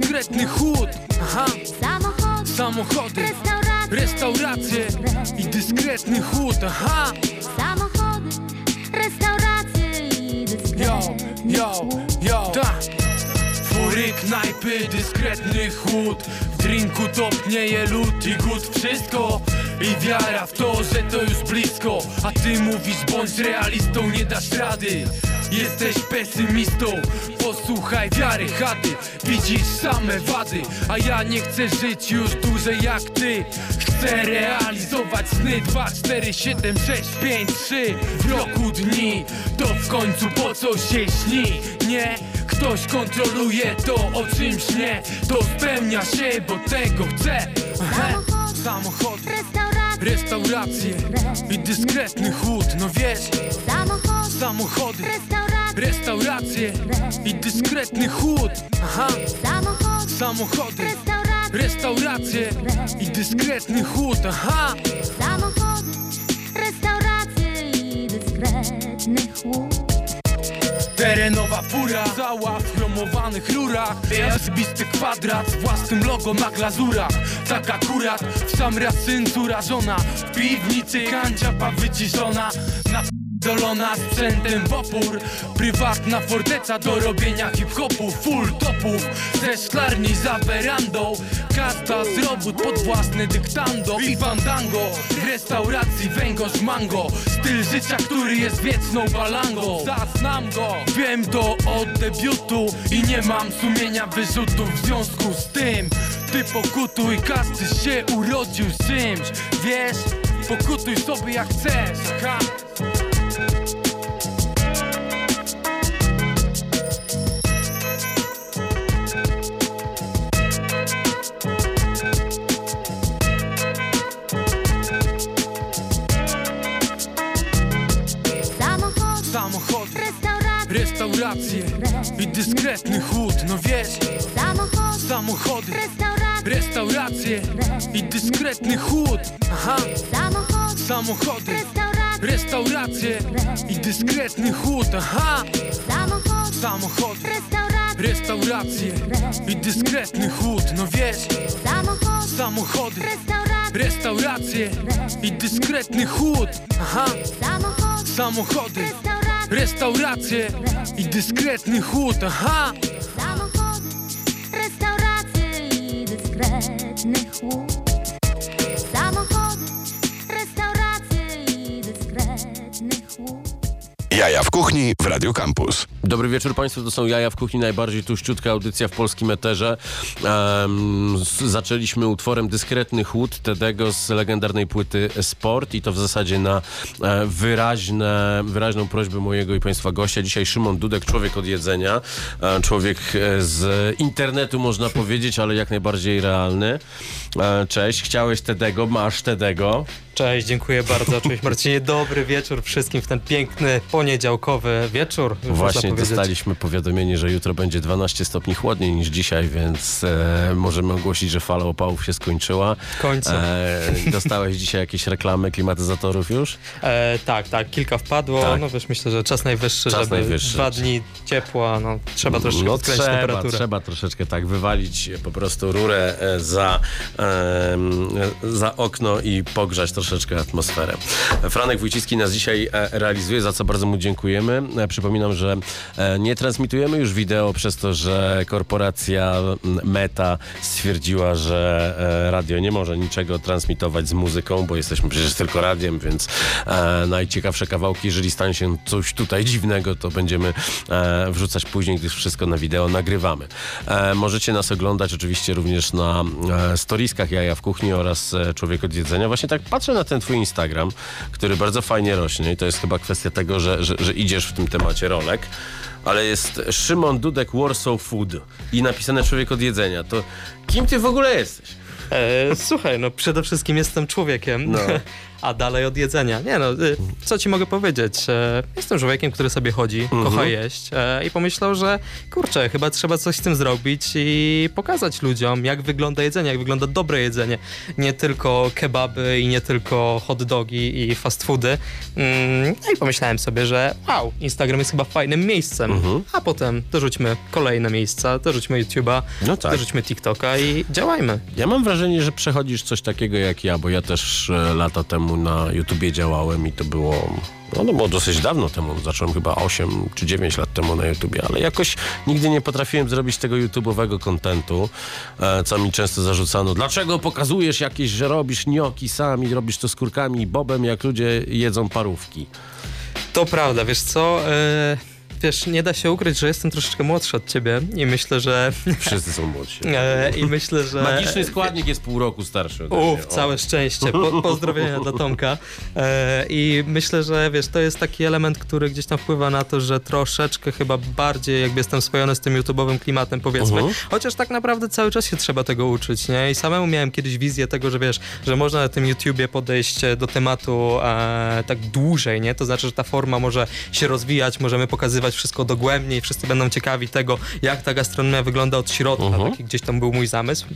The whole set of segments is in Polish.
dyskretny chłód. Aha, samochody, samochody, restauracje, restauracje. I dyskretny chłód. Aha, samochody, restauracje i yo, dyskretny yo, chłód. yo. Ta Fury, knajpy, dyskretny chłód. W drinku topnieje lód i głód. Wszystko. I wiara w to, że to już blisko. A ty mówisz bądź realistą, nie dasz rady. Jesteś pesymistą, posłuchaj wiary chady Widzisz same wady, a ja nie chcę żyć już dłużej jak ty. Chcę realizować sny 2, 4, 7, 6, 5, 3 W roku dni, to w końcu po co się śni? Nie, ktoś kontroluje to o czym śnię. To spełnia się, bo tego chcę. Aha, Samochody, Restauracje, restauracje i dyskretny chłód No wiesz, samochody, samochody, restauracje, i dyskretny chłód. Aha, samochody, restauracje, i dyskretny chłód. Aha, samochody, restauracje i dyskretny chłód. Terenowa fura, cała w chromowanych rurach. Osobisty kwadrat z własnym logo na glazurach. Tak akurat w sam raz cenzura żona. W piwnicy kanciapa wyciszona Dolona sprzętem w opór Prywatna forteca do robienia hip-hopu Full topów. Ze szklarni za werandą. Kasta z robót pod własne dyktando. I fandango. W restauracji węgorz mango. Styl życia, który jest wieczną balangą. Zaznam go, wiem to od debiutu I nie mam sumienia wyrzutów w związku z tym. Ty pokutuj, każdy się urodził z czymś. Wiesz, pokutuj sobie jak chcesz. Ha. Restauracje, restauracje i dyskretny chłód No wiesz, samochody, samochody, restauracje, restauracje i dyskretny chłód Aha, samochody, samochody, restauracje, restauracje i dyskretny chłód Aha, samochody, samochody, restauracje, restauracje i dyskretny chłód No wiesz, samochody, samochody, restauracje, restauracje i dyskretny chłód Aha, samochody, samochody, restauracje, restauracje i Jaja w kuchni w Radio Campus. Dobry wieczór Państwu, to są Jaja w Kuchni, najbardziej tuściutka audycja w polskim eterze. S- zaczęliśmy utworem Dyskretny Chłód Tedego z legendarnej płyty Sport i to w zasadzie na e, wyraźne, wyraźną prośbę mojego i Państwa gościa. Dzisiaj Szymon Dudek, człowiek od jedzenia, e, człowiek e, z internetu można powiedzieć, ale jak najbardziej realny. E, Cześć, chciałeś Tedego, masz Tedego. Cześć, dziękuję bardzo. Cześć Marcinie, dobry wieczór wszystkim w ten piękny poniedziałkowy wieczór. Właśnie dostaliśmy powiadomienie, że jutro będzie 12 stopni chłodniej niż dzisiaj, więc e, możemy ogłosić, że fala opałów się skończyła. W końcu. E, dostałeś dzisiaj jakieś reklamy klimatyzatorów już? E, tak, tak, kilka wpadło. Tak. No wiesz, myślę, że czas najwyższy, Czas żeby najwyższy. dwa dni ciepła, no trzeba troszeczkę no trzeba, temperaturę. trzeba troszeczkę tak wywalić po prostu rurę e, za, za okno i pogrzać troszeczkę atmosferę. Franek Wójcicki nas dzisiaj e, realizuje, za co bardzo mu dziękujemy. E, Przypominam, że e, nie transmitujemy już wideo przez to, że korporacja Meta stwierdziła, że e, radio nie może niczego transmitować z muzyką, bo jesteśmy przecież tylko radiem, więc najciekawsze kawałki, jeżeli stanie się coś tutaj dziwnego, to będziemy wrzucać później, gdyż wszystko na wideo nagrywamy. Możecie nas oglądać oczywiście również na storiskach Jaja w Kuchni oraz Człowiek od Jedzenia. Właśnie tak patrzę na ten twój Instagram, który bardzo fajnie rośnie i to jest chyba kwestia tego, że, że, że idziesz w tym temacie rolek. Ale jest Szymon Dudek Warsaw Food i napisane Człowiek od Jedzenia. To kim ty w ogóle jesteś? E, słuchaj, no przede wszystkim jestem człowiekiem, No. a dalej od jedzenia. Nie no, y, co ci mogę powiedzieć? E, jestem człowiekiem, który sobie chodzi, Mhm. kocha jeść e, i pomyślał, że kurczę, chyba trzeba coś z tym zrobić i pokazać ludziom, jak wygląda jedzenie, jak wygląda dobre jedzenie. Nie tylko kebaby i nie tylko hot dogi i fast foody. Mm, no i pomyślałem sobie, że wow, Instagram jest chyba fajnym miejscem. Mhm. A potem dorzućmy kolejne miejsca, dorzućmy YouTube'a, No tak. dorzućmy TikToka i działajmy. Ja mam wrażenie, że przechodzisz coś takiego jak ja, bo ja też e, lata temu na YouTubie działałem i to było. No, to było dosyć dawno temu, zacząłem chyba 8 czy 9 lat temu na YouTubie, ale jakoś nigdy nie potrafiłem zrobić tego YouTube'owego kontentu, e, co mi często zarzucano. Dlaczego pokazujesz jakieś, że robisz gnioki sam i robisz to z kurkami i bobem, jak ludzie jedzą parówki? To prawda, wiesz co? E, wiesz, nie da się ukryć, że jestem troszeczkę młodszy od ciebie i myślę, że. Wszyscy są młodsi. E, I myślę, że. Magiczny składnik jest pół roku starszy. Uff, całe szczęście. Po, pozdrowienia dla Tomka. E, I myślę, że wiesz, to jest taki element, który gdzieś tam wpływa na to, że troszeczkę chyba bardziej jakby jestem swojony z tym YouTube'owym klimatem, powiedzmy. Mhm. Chociaż tak naprawdę cały czas się trzeba tego uczyć, nie? I samemu miałem kiedyś wizję tego, że wiesz, że można na tym YouTubie podejść e, do tematu e, tak dłużej, nie? To znaczy, że ta forma może się rozwijać, możemy pokazywać wszystko dogłębnie i wszyscy będą ciekawi tego, jak ta gastronomia wygląda od środka. Mhm. Taki gdzieś tam był mój zamysł.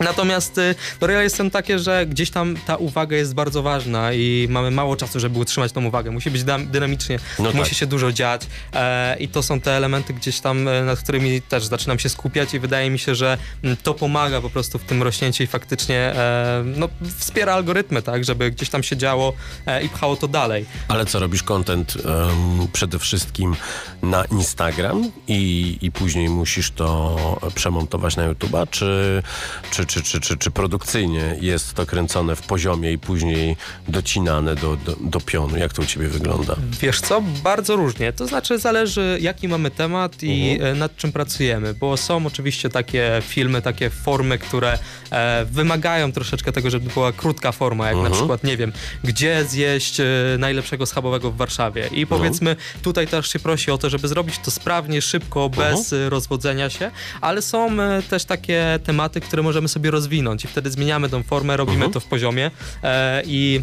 Natomiast y, no ja jestem takie, że gdzieś tam ta uwaga jest bardzo ważna i mamy mało czasu, żeby utrzymać tą uwagę. Musi być dynamicznie, No musi tak. się dużo dziać e, i to są te elementy gdzieś tam, e, nad którymi też zaczynam się skupiać i wydaje mi się, że to pomaga po prostu w tym rośnięciu i faktycznie e, no, wspiera algorytmy, tak, żeby gdzieś tam się działo e, i pchało to dalej. Ale co, robisz content em, przede wszystkim na Instagram i, i później musisz to przemontować na YouTube'a, czy, czy, czy, czy, czy, czy produkcyjnie jest to kręcone w poziomie i później docinane do, do, do pionu? Jak to u ciebie wygląda? Wiesz co, bardzo różnie. To znaczy zależy jaki mamy temat i e, nad czym pracujemy, bo są oczywiście takie filmy, takie formy, które e, wymagają troszeczkę tego, żeby była krótka forma, jak na przykład, nie wiem, gdzie zjeść e, najlepszego schabowego w Warszawie. I powiedzmy, tutaj też się prosi o to, żeby zrobić to sprawnie, szybko, bez e, rozwodzenia się, ale są e, też takie tematy, które możemy sobie rozwinąć i wtedy zmieniamy tą formę, robimy to w poziomie e, i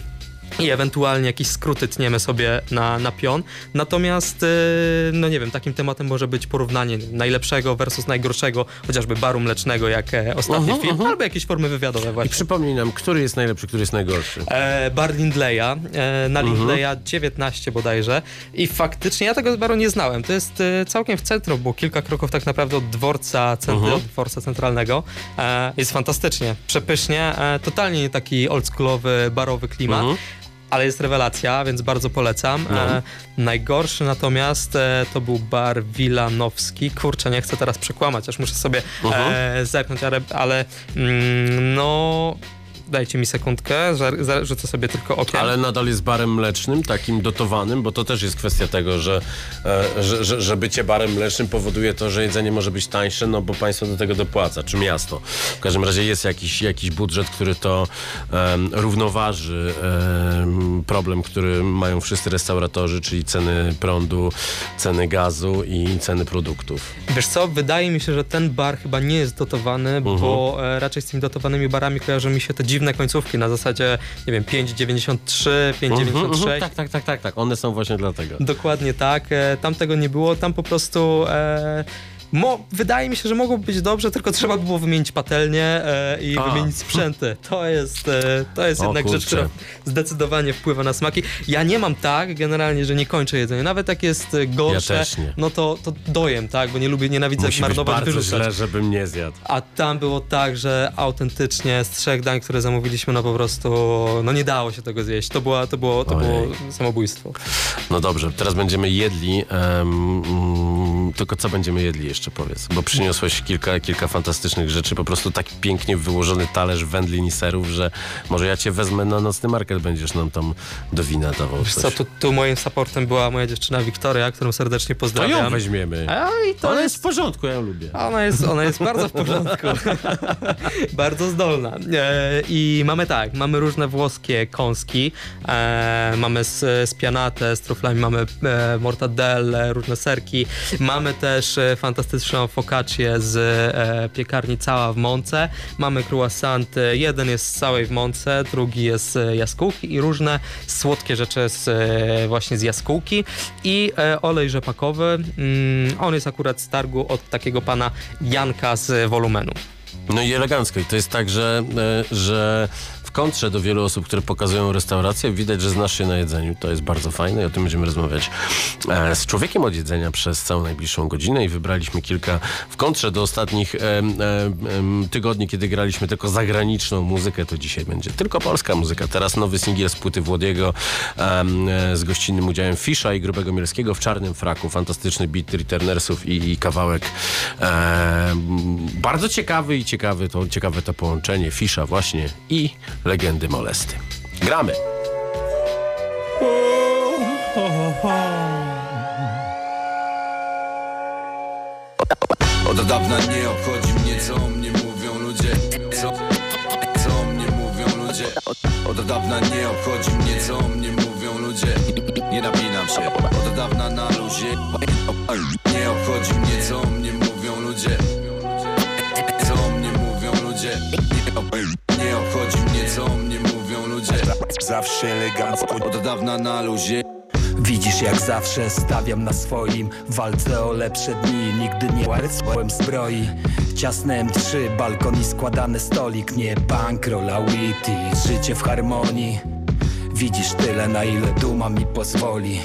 i ewentualnie jakieś skróty tniemy sobie na, na pion. Natomiast, yy, no nie wiem, takim tematem może być porównanie najlepszego versus najgorszego, chociażby baru mlecznego, jak e, ostatni Mhm, film, albo jakieś formy wywiadowe I właśnie. przypomnij nam, który jest najlepszy, który jest najgorszy. E, bar Lindleya, e, na Mhm. Lindleya 19 bodajże i faktycznie ja tego baru nie znałem. To jest e, całkiem w centrum, bo kilka kroków tak naprawdę od dworca, cent- Mhm. od dworca centralnego. E, jest fantastycznie, przepysznie, e, totalnie nie taki oldschoolowy, barowy klimat. Ale jest rewelacja, więc bardzo polecam. No. E, najgorszy natomiast e, to był bar Wilanowski. Kurczę, nie chcę teraz przekłamać, aż muszę sobie Mhm. e, zerknąć, ale, ale mm, no... Dajcie mi sekundkę, rzucę sobie tylko okiem. Ale nadal jest barem mlecznym, takim dotowanym, bo to też jest kwestia tego, że, e, że, że, że bycie barem mlecznym powoduje to, że jedzenie może być tańsze, no bo państwo do tego dopłaca, czy miasto. W każdym razie jest jakiś, jakiś budżet, który to em, równoważy em, problem, który mają wszyscy restauratorzy, czyli ceny prądu, ceny gazu i ceny produktów. Wiesz co, wydaje mi się, że ten bar chyba nie jest dotowany, bo e, raczej z tymi dotowanymi barami kojarzą mi się te dziwne końcówki na zasadzie, nie wiem, 5,93, 5,96. Tak, tak, tak, tak, tak. One są właśnie dlatego. Dokładnie tak. E, tam tego nie było. Tam po prostu. E, Mo, wydaje mi się, że mogło być dobrze, tylko trzeba było wymienić patelnię e, i A. wymienić sprzęty. To jest, e, to jest O jednak rzecz, kurczę. która zdecydowanie wpływa na smaki. Ja nie mam tak generalnie, że nie kończę jedzenia. Nawet jak jest e, gorsze, Ja no to, to dojem, tak, bo nie lubię, nienawidzę Musi być marnować, bardzo wyrzucać. źle, żebym nie zjadł. A tam było tak, że autentycznie z trzech dań, które zamówiliśmy, no po prostu no nie dało się tego zjeść. To, była, to, było, to było samobójstwo. No dobrze, teraz będziemy jedli. mm, tylko co będziemy jedli jeszcze powiedz? Bo przyniosłeś kilka, kilka fantastycznych rzeczy, po prostu tak pięknie wyłożony talerz wędlin i serów, że może ja cię wezmę na nocny market, będziesz nam tam do wina dawał Wiesz coś. co, tu, tu moim supportem była moja dziewczyna Wiktoria, którą serdecznie to pozdrawiam. ją weźmiemy. A i to Ona jest... jest w porządku, ja ją lubię. Ona jest, ona jest bardzo w porządku. bardzo zdolna. E, I mamy tak, mamy różne włoskie kąski, e, mamy spianate z truflami, mamy e, mortadelle, różne serki, mamy też e, fantastyczną focaccię z e, piekarni Cała w Mące. Mamy croissanty, jeden jest z całej w Mące, drugi jest z jaskółki i różne słodkie rzeczy z, e, właśnie z jaskółki. I e, olej rzepakowy, mm, on jest akurat z targu od takiego pana Janka z Wolumenu. No i elegancko. I to jest tak, że, e, że kontrze do wielu osób, które pokazują restaurację, widać, że znasz się na jedzeniu. To jest bardzo fajne i o tym będziemy rozmawiać e, z człowiekiem od jedzenia przez całą najbliższą godzinę i wybraliśmy kilka w kontrze do ostatnich e, e, tygodni, kiedy graliśmy tylko zagraniczną muzykę, to dzisiaj będzie tylko polska muzyka. Teraz nowy singiel z płyty Włodiego em, z gościnnym udziałem Fisza i Grubego Mielskiego w czarnym fraku. Fantastyczny beat Returnersów i, i kawałek bardzo ciekawy i ciekawy to, ciekawe to połączenie Fisza właśnie i legendy Molesty. Gramy! Od dawna nie obchodzi mnie co o mnie mówią ludzie. Co, co o mnie mówią ludzie. Od, dawna nie obchodzi mnie co o mnie mówią ludzie. Nie napinam się. Od dawna na luzie. Nie obchodzi mnie co o mnie mówią ludzie. Co o mnie mówią ludzie Nie, obchodzi mnie co o mnie mówią ludzie. Zawsze elegancko Od dawna na luzie. Widzisz jak zawsze stawiam na swoim. Walce o lepsze dni Nigdy nie łarcłem zbroi. Ciasne M3, balkon i składany stolik. Nie bankroll, a witty Życie w harmonii. Widzisz tyle na ile duma mi pozwoli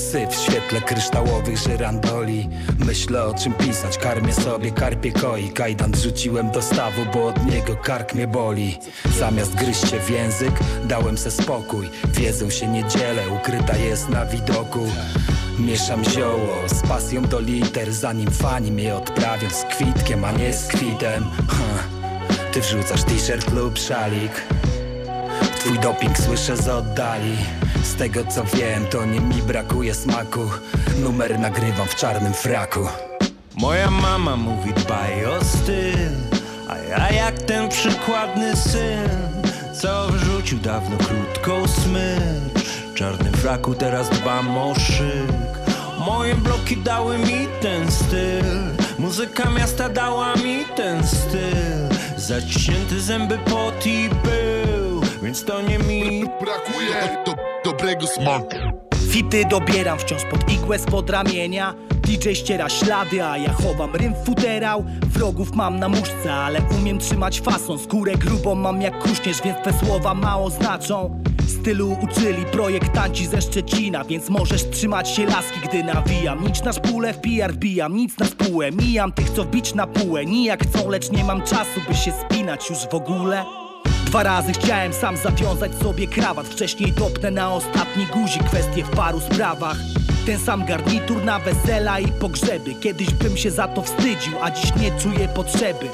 Syf w świetle kryształowych żyrandoli. Myślę o czym pisać, karmię sobie karpie koi. Kajdan rzuciłem do stawu, bo od niego kark mnie boli. Zamiast gryźć się w język, dałem se spokój. Wiedzą się nie dzielę, ukryta jest na widoku. Mieszam zioło z pasją do liter Zanim fani mnie odprawią z kwitkiem, a nie z kwitem. Ty wrzucasz t-shirt lub szalik Twój doping słyszę z oddali. Z tego co wiem, to nie mi brakuje smaku. Numer nagrywam w czarnym fraku. Moja mama mówi dbaj o styl. A ja jak ten przykładny syn Co wrzucił dawno krótką smycz. W czarnym fraku teraz dbam o szyk. Moje bloki dały mi ten styl. Muzyka miasta dała mi ten styl. Zaciśnięty zęby pot i był Więc to nie mi. Brakuje do, dobrego smaku. Fity dobieram wciąż pod igłę spod ramienia. DJ ściera ślady, a ja chowam rym w futerał. Wrogów mam na muszce, ale umiem trzymać fason. Skórę grubą mam jak kuśnierz, więc te słowa mało znaczą. Stylu uczyli projektanci ze Szczecina Więc możesz trzymać się laski, gdy nawijam. Nic na szpulę w PR wbijam, nic na spółę. Mijam tych, co wbić na półę. Nijak chcą, lecz nie mam czasu, by się spinać już w ogóle Dwa razy chciałem sam zawiązać sobie krawat. Wcześniej dopnę na ostatni guzik Kwestie w paru sprawach. Ten sam garnitur na wesela i pogrzeby. Kiedyś bym się za to wstydził, a dziś nie czuję potrzeby.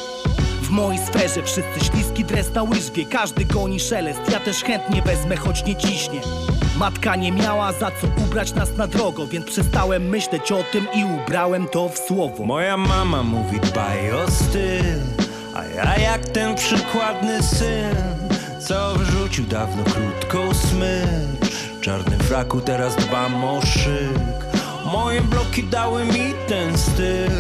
W mojej sferze wszyscy śliski dres na łyżwie. Każdy goni szelest, ja też chętnie wezmę, choć nie ciśnie. Matka nie miała za co ubrać nas na drogo Więc przestałem myśleć o tym i ubrałem to w słowo. Moja mama mówi dbaj o styl A ja jak ten przykładny syn Co wrzucił dawno krótką smycz. W czarnym fraku teraz dbam o szyk Moje bloki dały mi ten styl.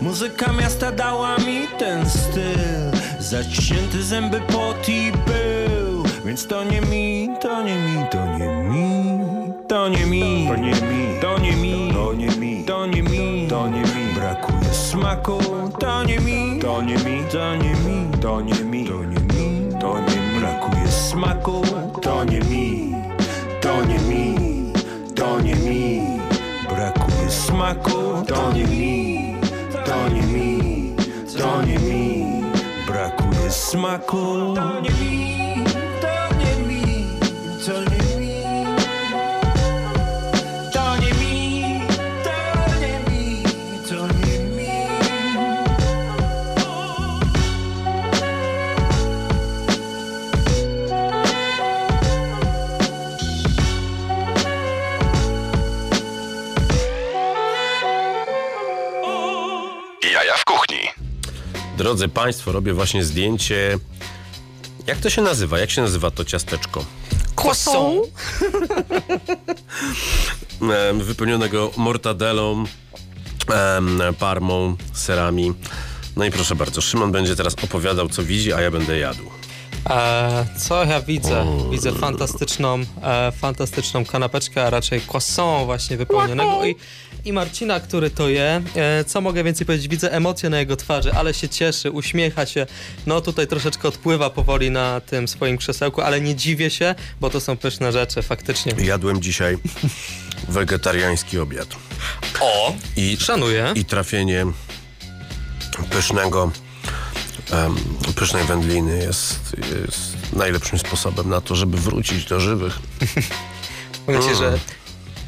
Muzyka miasta dała mi ten styl. Zaciśnięty zęby pot i był Więc to nie mi, to nie mi, to nie mi To nie mi, to nie mi, to nie mi, to nie mi, to nie mi, to nie mi. Brakuje smaku, to nie mi, to nie mi, to nie mi, to nie mi, to nie mi, to nie mi Brakuje smaku, to nie mi, to nie mi, to nie mi Brakuje smaku, to nie mi, to nie mi, to nie mi Brakuje smaku, to nie mi, Drodzy Państwo, robię właśnie zdjęcie. Jak to się nazywa? Jak się nazywa to ciasteczko? Croissant? Em, Wypełnionego mortadelą parmą, serami. No i proszę bardzo, Szymon będzie teraz opowiadał, co widzi, a ja będę jadł. E, co ja widzę? Widzę fantastyczną, e, fantastyczną kanapeczkę, a raczej croissant właśnie wypełnionego i, i Marcina, który to je. E, co mogę więcej powiedzieć? Widzę emocje na jego twarzy, ale się cieszy, uśmiecha się. No tutaj troszeczkę odpływa powoli na tym swoim krzesełku, ale nie dziwię się, bo to są pyszne rzeczy, faktycznie. Jadłem dzisiaj wegetariański obiad. O! I, Szanuję. I trafienie pysznego, em, pysznej wędliny jest, jest najlepszym sposobem na to, żeby wrócić do żywych. Powiem ci, Mm. że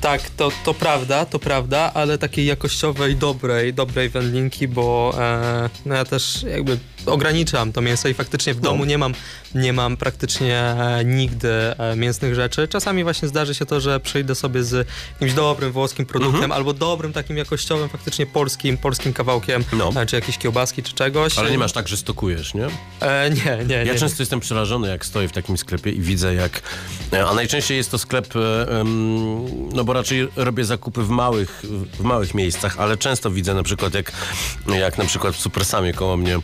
tak, to, to prawda, to prawda, ale takiej jakościowej, dobrej, dobrej wędlinki, bo e, no ja też jakby ograniczam to mięso i faktycznie w No. domu nie mam, nie mam praktycznie e, nigdy e, mięsnych rzeczy. Czasami właśnie zdarzy się to, że przyjdę sobie z jakimś dobrym włoskim produktem Mhm. albo dobrym takim jakościowym, faktycznie polskim, polskim kawałkiem, No. e, czy jakieś kiełbaski, czy czegoś. Ale nie masz tak, że stokujesz, nie? E, nie, nie, nie. Ja często jestem przerażony, jak stoję w takim sklepie i widzę, jak. A najczęściej jest to sklep, no bo raczej robię zakupy w małych, w małych miejscach, ale często widzę na przykład, jak, jak na przykład w Supersamie koło mnie,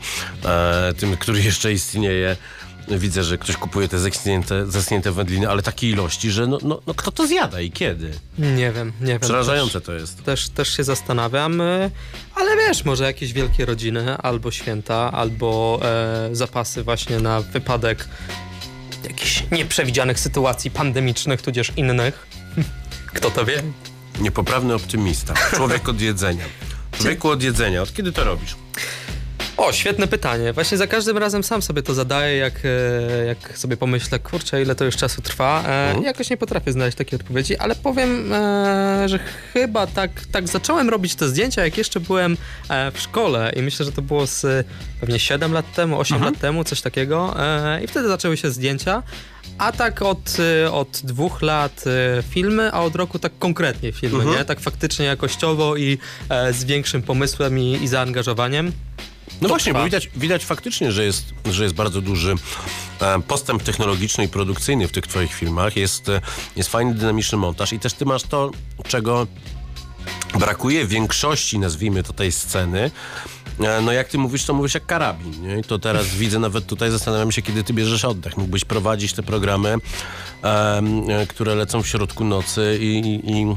e, tym, który jeszcze istnieje. Widzę, że ktoś kupuje te zeschnięte, zeschnięte wędliny, ale takiej ilości, że no, no, no kto to zjada i kiedy? Nie wiem, nie wiem. Przerażające Też- to jest. Też, też się zastanawiam, y, ale wiesz, może jakieś wielkie rodziny, albo święta, albo e, zapasy właśnie na wypadek jakichś nieprzewidzianych sytuacji pandemicznych, tudzież innych. Kto to wie? Niepoprawny optymista. Człowiek od jedzenia. Człowieku od jedzenia. Od kiedy to robisz? O, świetne pytanie. Właśnie za każdym razem sam sobie to zadaję, jak, e, jak sobie pomyślę, kurczę, ile to już czasu trwa. E, Mhm. Jakoś nie potrafię znaleźć takiej odpowiedzi, ale powiem, e, że chyba tak, tak zacząłem robić te zdjęcia, jak jeszcze byłem e, w szkole i myślę, że to było z pewnie 7 lat temu, 8 Mhm. lat temu, coś takiego. E, I wtedy zaczęły się zdjęcia. A tak od, e, od dwóch lat filmy, a od roku tak konkretnie filmy, Mhm. nie? Tak faktycznie jakościowo i z większym pomysłem i, i zaangażowaniem. No właśnie, trwa. bo widać, widać faktycznie, że jest, że jest bardzo duży e, postęp technologiczny i produkcyjny w tych twoich filmach. Jest, e, jest fajny, dynamiczny montaż i też ty masz to, czego brakuje większości, nazwijmy to tej sceny. E, No jak ty mówisz, to mówisz jak karabin. Nie? I to teraz widzę nawet tutaj, zastanawiam się, kiedy ty bierzesz oddech. Mógłbyś prowadzić te programy, e, które lecą w środku nocy i, i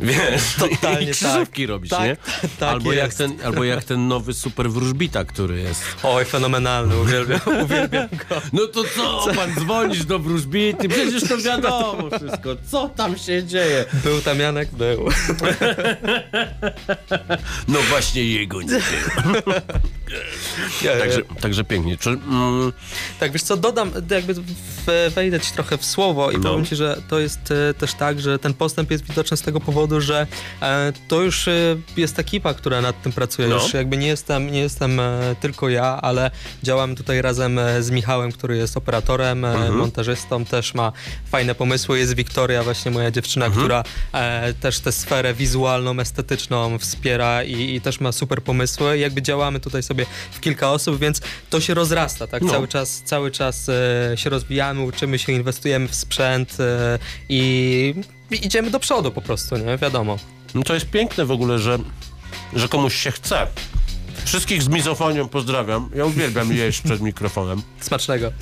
wiesz, Totalnie i krzyżówki tak. robić, Tak, nie? tak albo, jak ten, albo jak ten nowy super wróżbita, który jest. Oj, fenomenalny, uwielbiam, uwielbiam go. No to co, pan dzwonisz do wróżbity? Przecież to wiadomo wszystko. Co tam się dzieje? Był tam Janek? Był. No właśnie jego nie było. Także, także pięknie. Czy, mm, Tak, wiesz co, dodam, jakby wejdę ci trochę w słowo i No. powiem ci, że to jest e, też tak, że ten postęp jest widoczny z tego powodu, że e, to już e, jest ekipa, która nad tym pracuje. No. Już jakby nie jestem, nie jestem tylko ja, ale działam tutaj razem z Michałem, który jest operatorem, Mhm. montażystą, też ma fajne pomysły. Jest Wiktoria, właśnie moja dziewczyna, Mhm. która też tę sferę wizualną, estetyczną wspiera i, i też ma super pomysły. Jakby działamy tutaj sobie w kilka osób, więc to się rozrasta, tak? No. Cały czas, cały czas e, się rozwijamy, uczymy się, inwestujemy w sprzęt e, i i idziemy do przodu po prostu, nie? Wiadomo. no to jest piękne w ogóle, że, że komuś się chce. Wszystkich z mizofonią pozdrawiam. Ja uwielbiam jeść przed mikrofonem. Smacznego.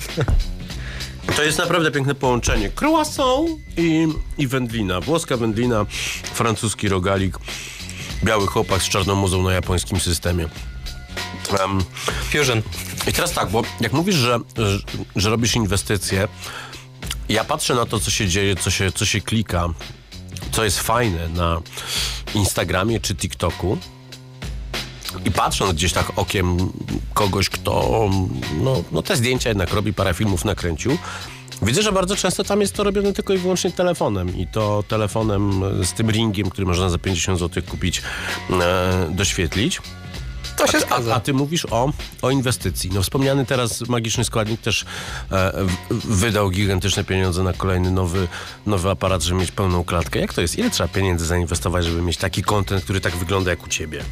To jest naprawdę piękne połączenie. Croissant i, i wędlina. Włoska wędlina, francuski rogalik, biały chłopak z czarną muzą na japońskim systemie. Em, Fusion. I teraz tak, bo jak mówisz, że, że, że robisz inwestycje, ja patrzę na to, co się dzieje, co się, co się klika, co jest fajne na Instagramie czy TikToku. I patrząc gdzieś tak okiem kogoś, kto no, no te zdjęcia jednak robi, parę filmów nakręcił, widzę, że bardzo często tam jest to robione tylko i wyłącznie telefonem. I to telefonem z tym ringiem, który można za 50 zł kupić, e, doświetlić. To się zgadza. a, a ty mówisz o, o inwestycji. No wspomniany teraz magiczny składnik też e, wydał gigantyczne pieniądze na kolejny nowy, nowy aparat, żeby mieć pełną klatkę. Jak to jest? Ile trzeba pieniędzy zainwestować, żeby mieć taki kontent, który tak wygląda jak u ciebie?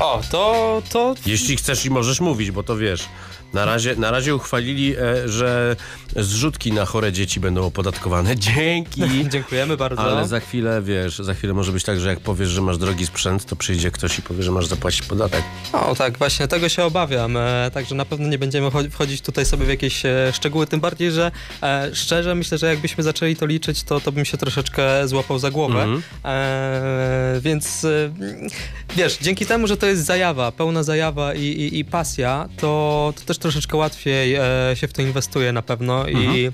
O, to, to Jeśli chcesz i możesz mówić, bo to wiesz, Na razie, na razie uchwalili, e, że zrzutki na chore dzieci będą opodatkowane. Dzięki! Dziękujemy bardzo. Ale za chwilę, wiesz, za chwilę może być tak, że jak powiesz, że masz drogi sprzęt, to przyjdzie ktoś i powie, że masz zapłacić podatek. No tak, właśnie tego się obawiam. E, także na pewno nie będziemy cho- wchodzić tutaj sobie w jakieś e, szczegóły, tym bardziej, że e, szczerze myślę, że jakbyśmy zaczęli to liczyć, to, to bym się troszeczkę złapał za głowę. Mhm. E, więc wiesz, dzięki temu, że to jest zajawa, pełna zajawa i, i, i pasja, to, to też troszeczkę łatwiej e, się w to inwestuje na pewno i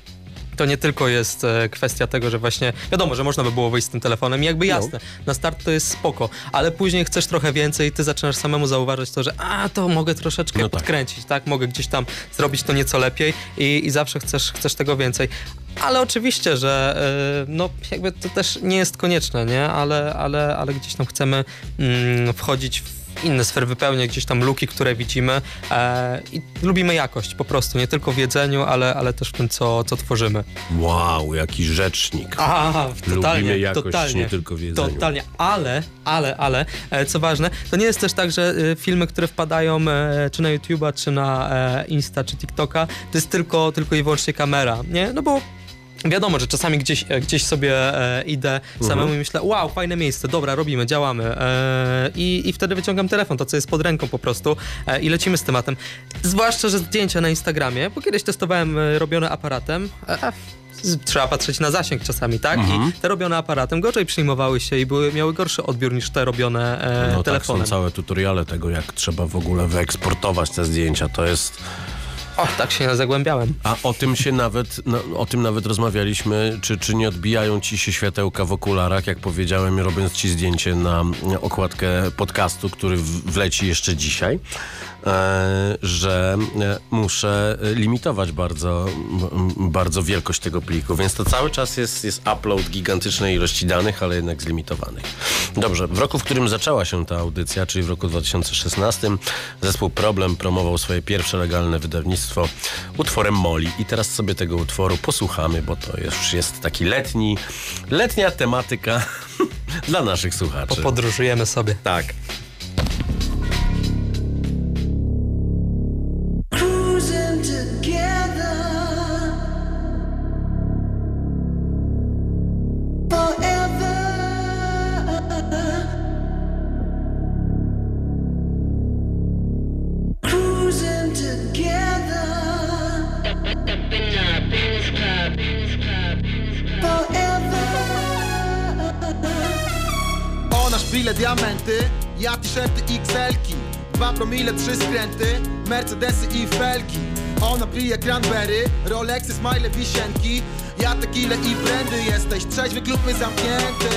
to nie tylko jest e, kwestia tego, że właśnie wiadomo, że można by było wyjść z tym telefonem i jakby jasne, na start to jest spoko, ale później chcesz trochę więcej i ty zaczynasz samemu zauważać to, że a, to mogę troszeczkę No tak. podkręcić, tak? Mogę gdzieś tam zrobić to nieco lepiej i, i zawsze chcesz, chcesz tego więcej. Ale oczywiście, że e, no jakby to też nie jest konieczne, nie? Ale, ale, ale gdzieś tam chcemy mm, wchodzić w inne sfery, wypełniać gdzieś tam luki, które widzimy e, i lubimy jakość po prostu, nie tylko w jedzeniu, ale, ale też w tym, co, co tworzymy. Wow, jaki rzecznik. A, totalnie, Lubimy jakość, totalnie, nie tylko w jedzeniu. Totalnie, ale, ale, ale, e, co ważne, to nie jest też tak, że e, filmy, które wpadają e, czy na YouTube'a, czy na e, Insta, czy TikToka, to jest tylko, tylko i wyłącznie kamera, nie? No bo Wiadomo, że czasami gdzieś, e, gdzieś sobie e, idę samemu i myślę, wow, fajne miejsce, dobra, robimy, działamy. E, i, I wtedy wyciągam telefon, to co jest pod ręką po prostu e, i lecimy z tematem. Zwłaszcza, że zdjęcia na Instagramie, bo kiedyś testowałem e, robione aparatem. E, z- Trzeba patrzeć na zasięg czasami, tak? I te robione aparatem gorzej przyjmowały się i były, miały gorszy odbiór niż te robione e, No tak, telefonem. są całe tutoriale tego, jak trzeba w ogóle wyeksportować te zdjęcia. To jest... O, tak się zagłębiałem. A o tym się nawet, no, o tym nawet rozmawialiśmy, czy, czy nie odbijają ci się światełka w okularach, jak powiedziałem, robiąc ci zdjęcie na okładkę podcastu, który wleci jeszcze dzisiaj, że e, muszę limitować bardzo, bardzo wielkość tego pliku, więc to cały czas jest, jest upload gigantycznej ilości danych, ale jednak zlimitowanych. Dobrze, w roku, w którym zaczęła się ta audycja, czyli w roku 2016, zespół Problem promował swoje pierwsze legalne wydawnictwo utworem Moli. I teraz sobie tego utworu posłuchamy, bo to już jest taki letni, letnia tematyka dla naszych słuchaczy. Podróżujemy sobie. Tak. Smile, wisienki. Ja tequila i brandy jesteś. Trzeźwy, klub my zamknięty.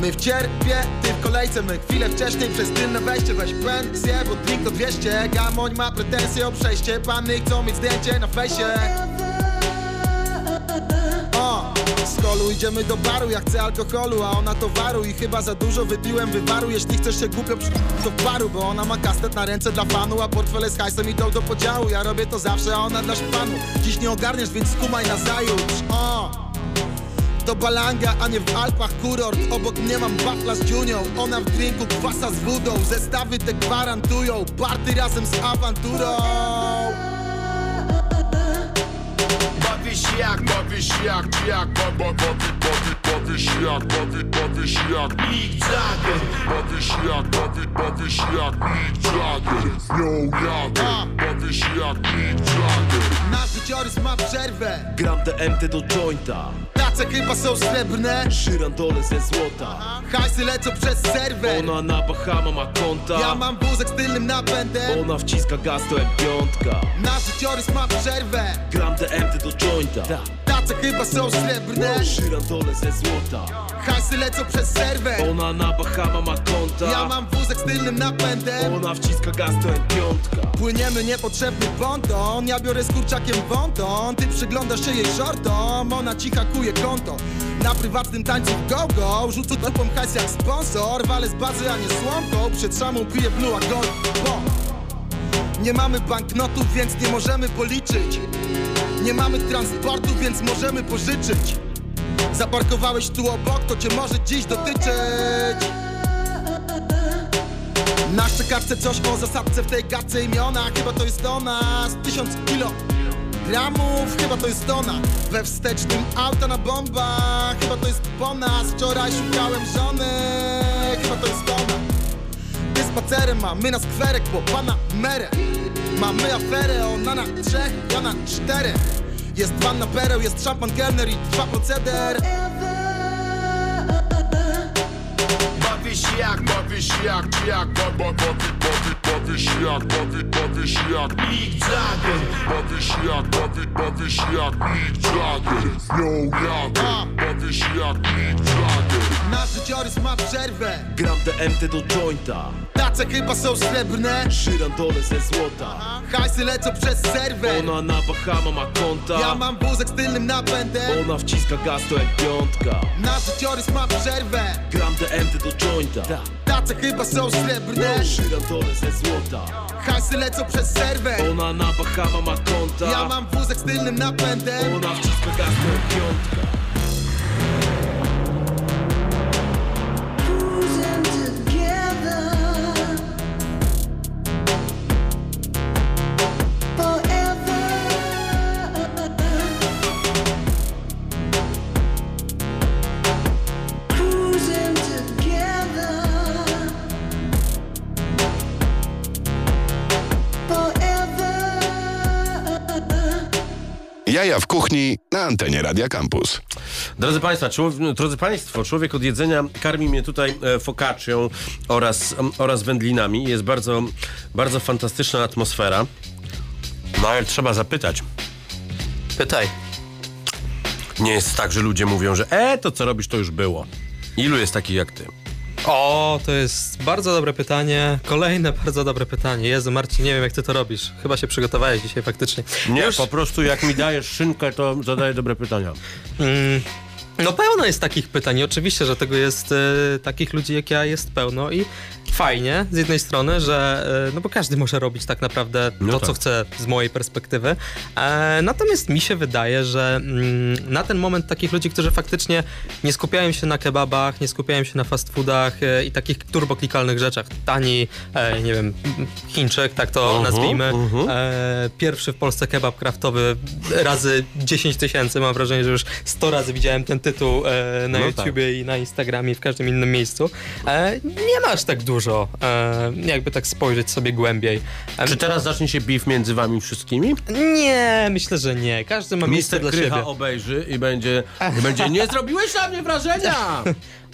My w cierpie, ty w kolejce. My chwilę wcześniej przez tylne wejście. Weź pensję, bo drink to 200 Gamoń ma pretensje o przejście. Panny chcą mieć zdjęcie na fejsie z kolu idziemy do baru, ja chcę alkoholu, a ona towaru. I chyba za dużo wypiłem wywaru. Jeśli chcesz się głupio przy... to w baru Bo ona ma kastet na ręce dla fanu A portfele z hajsem idą do podziału. Ja robię to zawsze, a ona dla szpanu. Dziś nie ogarniesz, więc skumaj na zajutrz. O, do Balanga, a nie w Alpach kurort. Obok mnie mam wafla z dziunią. Ona w drinku kwasa z wodą. Zestawy te gwarantują. Party razem z awanturą Bawisz jak, bawisz jak, jak, ba, ba, bawi, bawi, bawisz jak, bawi, bawisz jak. Mick Jagger. Bawisz jak, bawi, bawisz jak Mick Jagger. Yo, Jagger. Bawisz jak Mick Jagger Nasz życiorys ma przerwę. Gram DMT do jointa. Tace chyba są srebrne. Żyrandole ze złota. Hajsy lecą przez serwer Ona na Bahama ma konta. Ja mam wózek z tylnym napędem. Ona wciska gaz to jak piątka. Nasz życiorys ma przerwę. Gram DMT do jointa. Tace chyba są srebrne. Żyrandole ze złota Hajsy lecą przez serwer. Ona na Bahama ma konta. Ja mam wózek z tylnym napędem. Ona wciska gaz to piątka. Płyniemy niepotrzebny ponton. Ja biorę z kurczakiem wąton. Ty przyglądasz się jej shortom Ona ci hakuje konto. Na prywatnym tańcu go-go. Rzucę dupą hajs jak sponsor. Walę z bazy, a nie słomką Przed szamą piję blue a gold bo Nie mamy banknotów, więc nie możemy policzyć. Nie mamy transportu, więc możemy pożyczyć Zaparkowałeś tu obok, to cię może dziś dotyczyć. Na szczekarce coś o zasadce w tej gadce imiona Chyba to jest ona z tysiąc kilo gramów Chyba to jest ona We wstecznym auta na bombach Chyba to jest po nas. Wczoraj szukałem żony Chyba to jest ona Ty spacerem, a my na skwerek Po pana merę. Mamy aferę, ona na trzech, ja na czterech Jest wanna pereł, jest szampan kelner i trwa proceder Bawię się jak, bawię się jak, czy jak ba, ba, bawię, bawię, bawię się jak, bawię się jak. Mick Jagger. Bawię się jak, bawię się jak Mick Jagger. Yo, Jagger. Bawię się jak Mick Jagger. Nasz życiorys ma przerwę. Gram DMT do jointa Tace chyba są srebrne. Żyrandole ze złota. Hajsy lecą przez serwer Ona na Bahama ma konta. Ja mam wózek z tylnym napędem. Ona wciska gaz to jak piątka. Nasz życiorys ma przerwę. Gram DMT do jointa. Tace chyba są srebrne. Żyrandole ze złota. Hajsy lecą przez serwer Ona na Bahama ma konta. Ja mam wózek z tylnym napędem. Ona wciska gaz to jak piątka Jaja w kuchni na antenie Radia Campus. Drodzy Państwo, człowiek, drodzy Państwo, człowiek od jedzenia karmi mnie tutaj e, focaccią oraz, oraz wędlinami. Jest bardzo, bardzo fantastyczna atmosfera. No ale trzeba zapytać. Pytaj. Nie jest tak, że ludzie mówią, że e, to co robisz, to już było. Ilu jest takich jak ty? O, to jest bardzo dobre pytanie. Kolejne bardzo dobre pytanie. Jezu, Marcin, nie wiem jak ty to robisz. Chyba się przygotowałeś dzisiaj faktycznie. Nie, Już- po prostu jak mi dajesz szynkę, to zadaję dobre pytania. Mm, no pełno jest takich pytań. Oczywiście, że tego jest e, takich ludzi jak ja jest pełno i fajnie z jednej strony, że e, no bo każdy może robić tak naprawdę No to, tak. co chce z mojej perspektywy. E, natomiast mi się wydaje, że mm, na ten moment takich ludzi, którzy faktycznie nie skupiają się na kebabach, nie skupiają się na fast foodach e, i takich turboklikalnych rzeczach. Tani, e, nie wiem, Chińczyk, tak to Mhm, nazwijmy. E, pierwszy w Polsce kebab kraftowy razy 10 tysięcy. Mam wrażenie, że już 100 razy widziałem ten tytuł e, na No YouTubie i na Instagramie i w każdym innym miejscu. Nie masz tak dużo, e, jakby tak spojrzeć sobie głębiej. E, Czy teraz zacznie się beef między wami wszystkimi? Nie, myślę, że nie. Każdy ma miejsce Mister dla Krycha siebie. obejrzy i będzie, i będzie nie zrobiłeś na mnie wrażenia!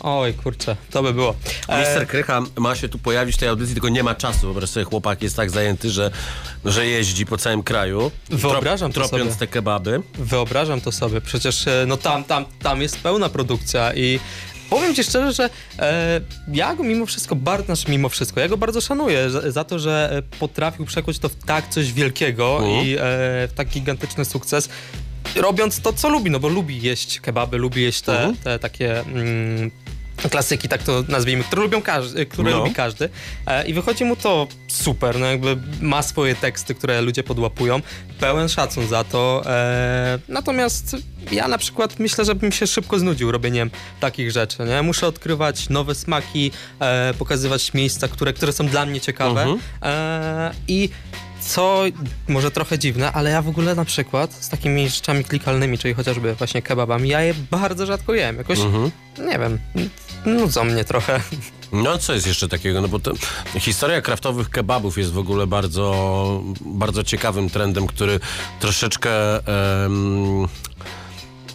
Oj, kurczę, to by było. E, Mister Krycha ma się tu pojawić w tej audycji, tylko nie ma czasu. Po prostu chłopak jest tak zajęty, że, że jeździ po całym kraju. Wyobrażam to tropiąc sobie. te kebaby. Wyobrażam to sobie, przecież no tam, tam, tam jest pełna produkcja i powiem ci szczerze, że e, ja go mimo wszystko, bardzo, znaczy mimo wszystko, ja go bardzo szanuję za, za to, że e, potrafił przekuć to w tak coś wielkiego Mhm. i e, w tak gigantyczny sukces. Robiąc to, co lubi, no bo lubi jeść kebaby, lubi jeść te, Mhm. te takie mm, klasyki, tak to nazwijmy, które, lubią każdy, które No. lubi każdy. E, I wychodzi mu to super, no jakby ma swoje teksty, które ludzie podłapują. Pełen szacun za to. E, natomiast ja na przykład myślę, że bym się szybko znudził robieniem takich rzeczy. Nie? Muszę odkrywać nowe smaki, e, pokazywać miejsca, które, które są dla mnie ciekawe. Mhm. I co może trochę dziwne, ale ja w ogóle na przykład z takimi rzeczami klikalnymi, czyli chociażby właśnie kebabami, ja je bardzo rzadko jem. Jakoś, Mhm. nie wiem, nudzą mnie trochę. No co jest jeszcze takiego? No bo to, historia kraftowych kebabów jest w ogóle bardzo, bardzo ciekawym trendem, który troszeczkę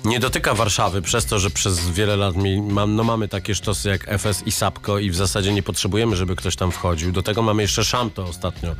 nie dotyka Warszawy przez to, że przez wiele lat mi, mam, no mamy takie sztosy jak FS i Sapko i w zasadzie nie potrzebujemy, żeby ktoś tam wchodził. Do tego mamy jeszcze Szamto ostatnio,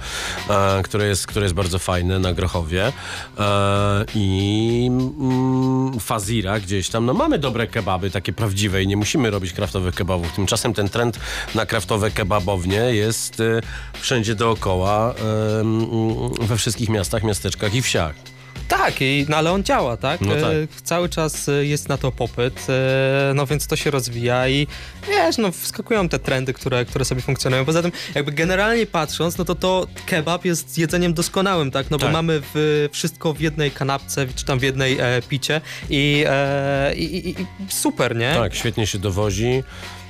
e, które, jest, które jest bardzo fajne na Grochowie e, i mm, Fazira gdzieś tam. No mamy dobre kebaby, takie prawdziwe i nie musimy robić kraftowych kebabów. Tymczasem ten trend na kraftowe kebabownie jest e, wszędzie dookoła, e, mm, we wszystkich miastach, miasteczkach i wsiach. Tak, i, no ale on działa, tak? No tak. E, Cały czas e, jest na to popyt, e, no więc to się rozwija i wiesz, no wskakują te trendy, które, które sobie funkcjonują. Poza tym, jakby generalnie patrząc, no to to kebab jest jedzeniem doskonałym, tak? No bo Tak. mamy w, wszystko w jednej kanapce, czy tam w jednej e, picie i, e, i, i, i super, nie? Tak, świetnie się dowozi.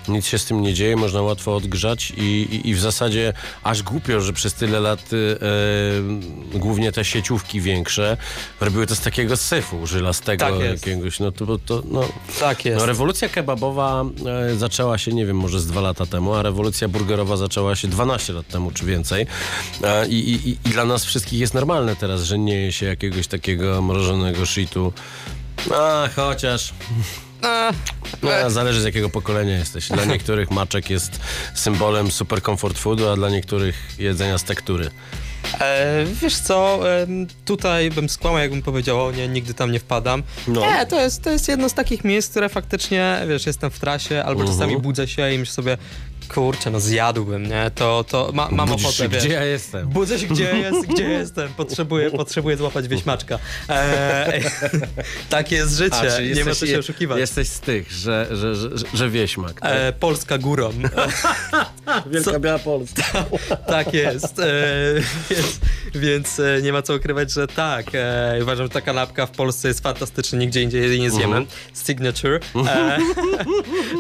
Nic się z tym nie dzieje, można łatwo odgrzać i, i, i w zasadzie aż głupio, że przez tyle lat y, e, głównie te sieciówki większe robiły to z takiego syfu żylastego Tak jest. jakiegoś, no to, to no, Tak jest. no rewolucja kebabowa e, zaczęła się, nie wiem, może z dwa lata temu, a rewolucja burgerowa zaczęła się 12 lat temu czy więcej e, i, i, i- i dla nas wszystkich jest normalne teraz, że nie je się jakiegoś takiego mrożonego shitu. A, chociaż... No, zależy z jakiego pokolenia jesteś. Dla niektórych maczek jest symbolem super comfort foodu, a dla niektórych jedzenia z tektury. E, wiesz co, em, tutaj bym skłamał, jakbym powiedział, nie, nigdy tam nie wpadam. No. Nie, to jest, to jest jedno z takich miejsc, które faktycznie, wiesz, jestem w trasie, albo Mhm. czasami budzę się i myślę sobie, kurczę, no zjadłbym, nie? To, to ma, mam Budzisz ochotę, się, wiesz. gdzie ja jestem? Budzę się, gdzie jest, gdzie jestem. Potrzebuję, potrzebuję złapać wieśmaczka. E, takie jest życie, A, nie ma jesteś- co się oszukiwać. Jesteś z tych, że, że, że, że, że wieśmak. tak? E, Polska górą. Wielka Biała Polska. tak jest. E, więc więc e, nie ma co ukrywać, że tak. E, uważam, że ta kanapka w Polsce jest fantastyczna, nigdzie indziej jej nie zjemy. Mhm. Signature. E,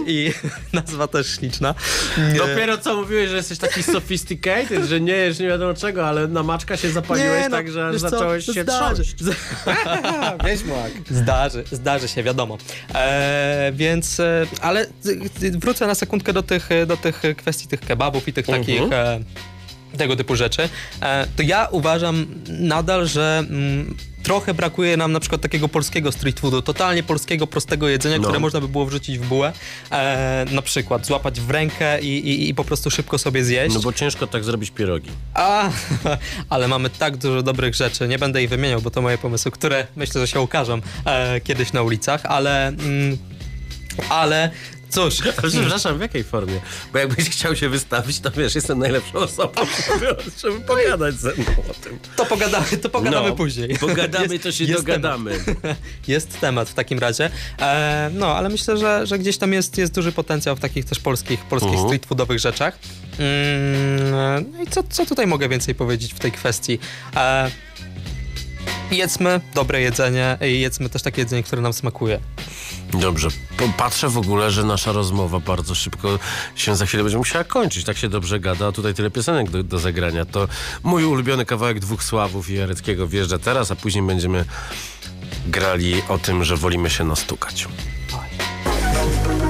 I nazwa też śliczna. E, Dopiero co mówiłeś, że jesteś taki sophisticated, że nie jesz nie wiadomo czego, ale na maczka się zapaliłeś Nie, no, tak, że wiesz co, zacząłeś się zdarzy, trząść. Wieśmak. Zdarzy, zdarzy się, wiadomo. E, więc, e, ale y, wrócę na sekundkę do tych, e, do tych kwestii tych kebabów i tych Mhm. takich e, tego typu rzeczy. E, to ja uważam nadal, że mm, trochę brakuje nam na przykład takiego polskiego street foodu, totalnie polskiego, prostego jedzenia, No. które można by było wrzucić w bułę. E, na przykład złapać w rękę i, i, i po prostu szybko sobie zjeść. No bo ciężko tak zrobić pierogi. A, ale mamy tak dużo dobrych rzeczy. Nie będę ich wymieniał, bo to moje pomysły, które myślę, że się ukażą e, kiedyś na ulicach, ale. Mm, ale cóż. Przepraszam, w jakiej formie? Bo jakbyś chciał się wystawić, to wiesz, jestem najlepszą osobą, żeby, pogadać ze mną o tym. To pogadamy, to pogadamy No, później. pogadamy, to się dogadamy. Temat. Jest temat w takim razie. E, no, ale myślę, że, że gdzieś tam jest, jest duży potencjał w takich też polskich, polskich Mhm. street foodowych rzeczach. Mm, no i co, co tutaj mogę więcej powiedzieć w tej kwestii? E, jedzmy dobre jedzenie i jedzmy też takie jedzenie, które nam smakuje. Dobrze. Patrzę w ogóle, że nasza rozmowa bardzo szybko się za chwilę będzie musiała kończyć. Tak się dobrze gada, a tutaj tyle piosenek do, do zagrania. To mój ulubiony kawałek Dwóch Sławów i Jareckiego wjeżdża teraz, a później będziemy grali o tym, że wolimy się nastukać. Jest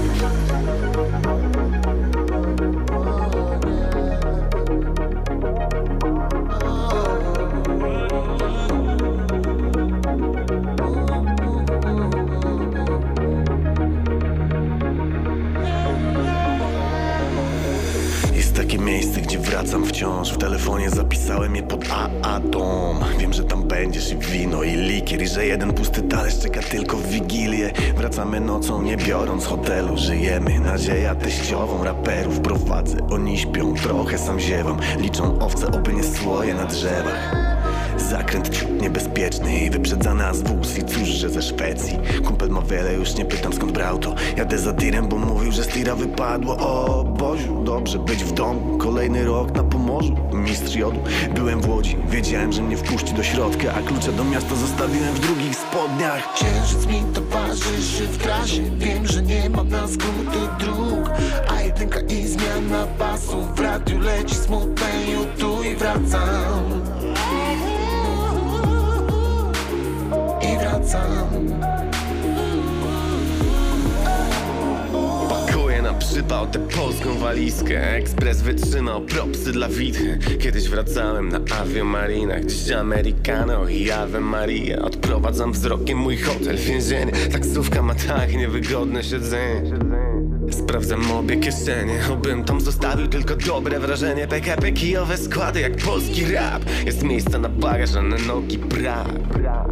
Telefonie zapisałem je pod AA dom Wiem, że tam będziesz i wino i likier I że jeden pusty talerz czeka tylko w Wigilię. Wracamy nocą, nie biorąc hotelu. Żyjemy, nadzieja teściową Raperów. Prowadzę, oni śpią Trochę sam ziewam, liczą owce Oby nie słoje na drzewach Zakręt ciut niebezpieczny i wyprzedzana z wóz I cóż, że ze Szwecji? Kumpel ma wiele, już nie pytam skąd brał to. Jadę za tirem, bo mówił, że z tira wypadło. O Boziu, dobrze być w domu. Kolejny rok na Pomorzu, mistrz jodu. Byłem w Łodzi, wiedziałem, że mnie wpuści do środka A klucze do miasta zostawiłem w drugich spodniach. Księżyc mi towarzyszy w trasie. Wiem, że nie ma na skróty dróg A jedynka i zmiana pasu W radiu leci smutne YouTube i wracam Przypał tę polską walizkę. Ekspres wytrzymał propsy dla witchy. Kiedyś wracałem na aviomarinach Dziś Americano i Ave Maria. Odprowadzam wzrokiem mój hotel, więzienie. Taksówka ma tak niewygodne siedzenie Sprawdzam obie kieszenie Obym tam zostawił tylko dobre wrażenie. PKP kijowe składy jak polski rap. Jest miejsca na bagaż, a na nogi brak.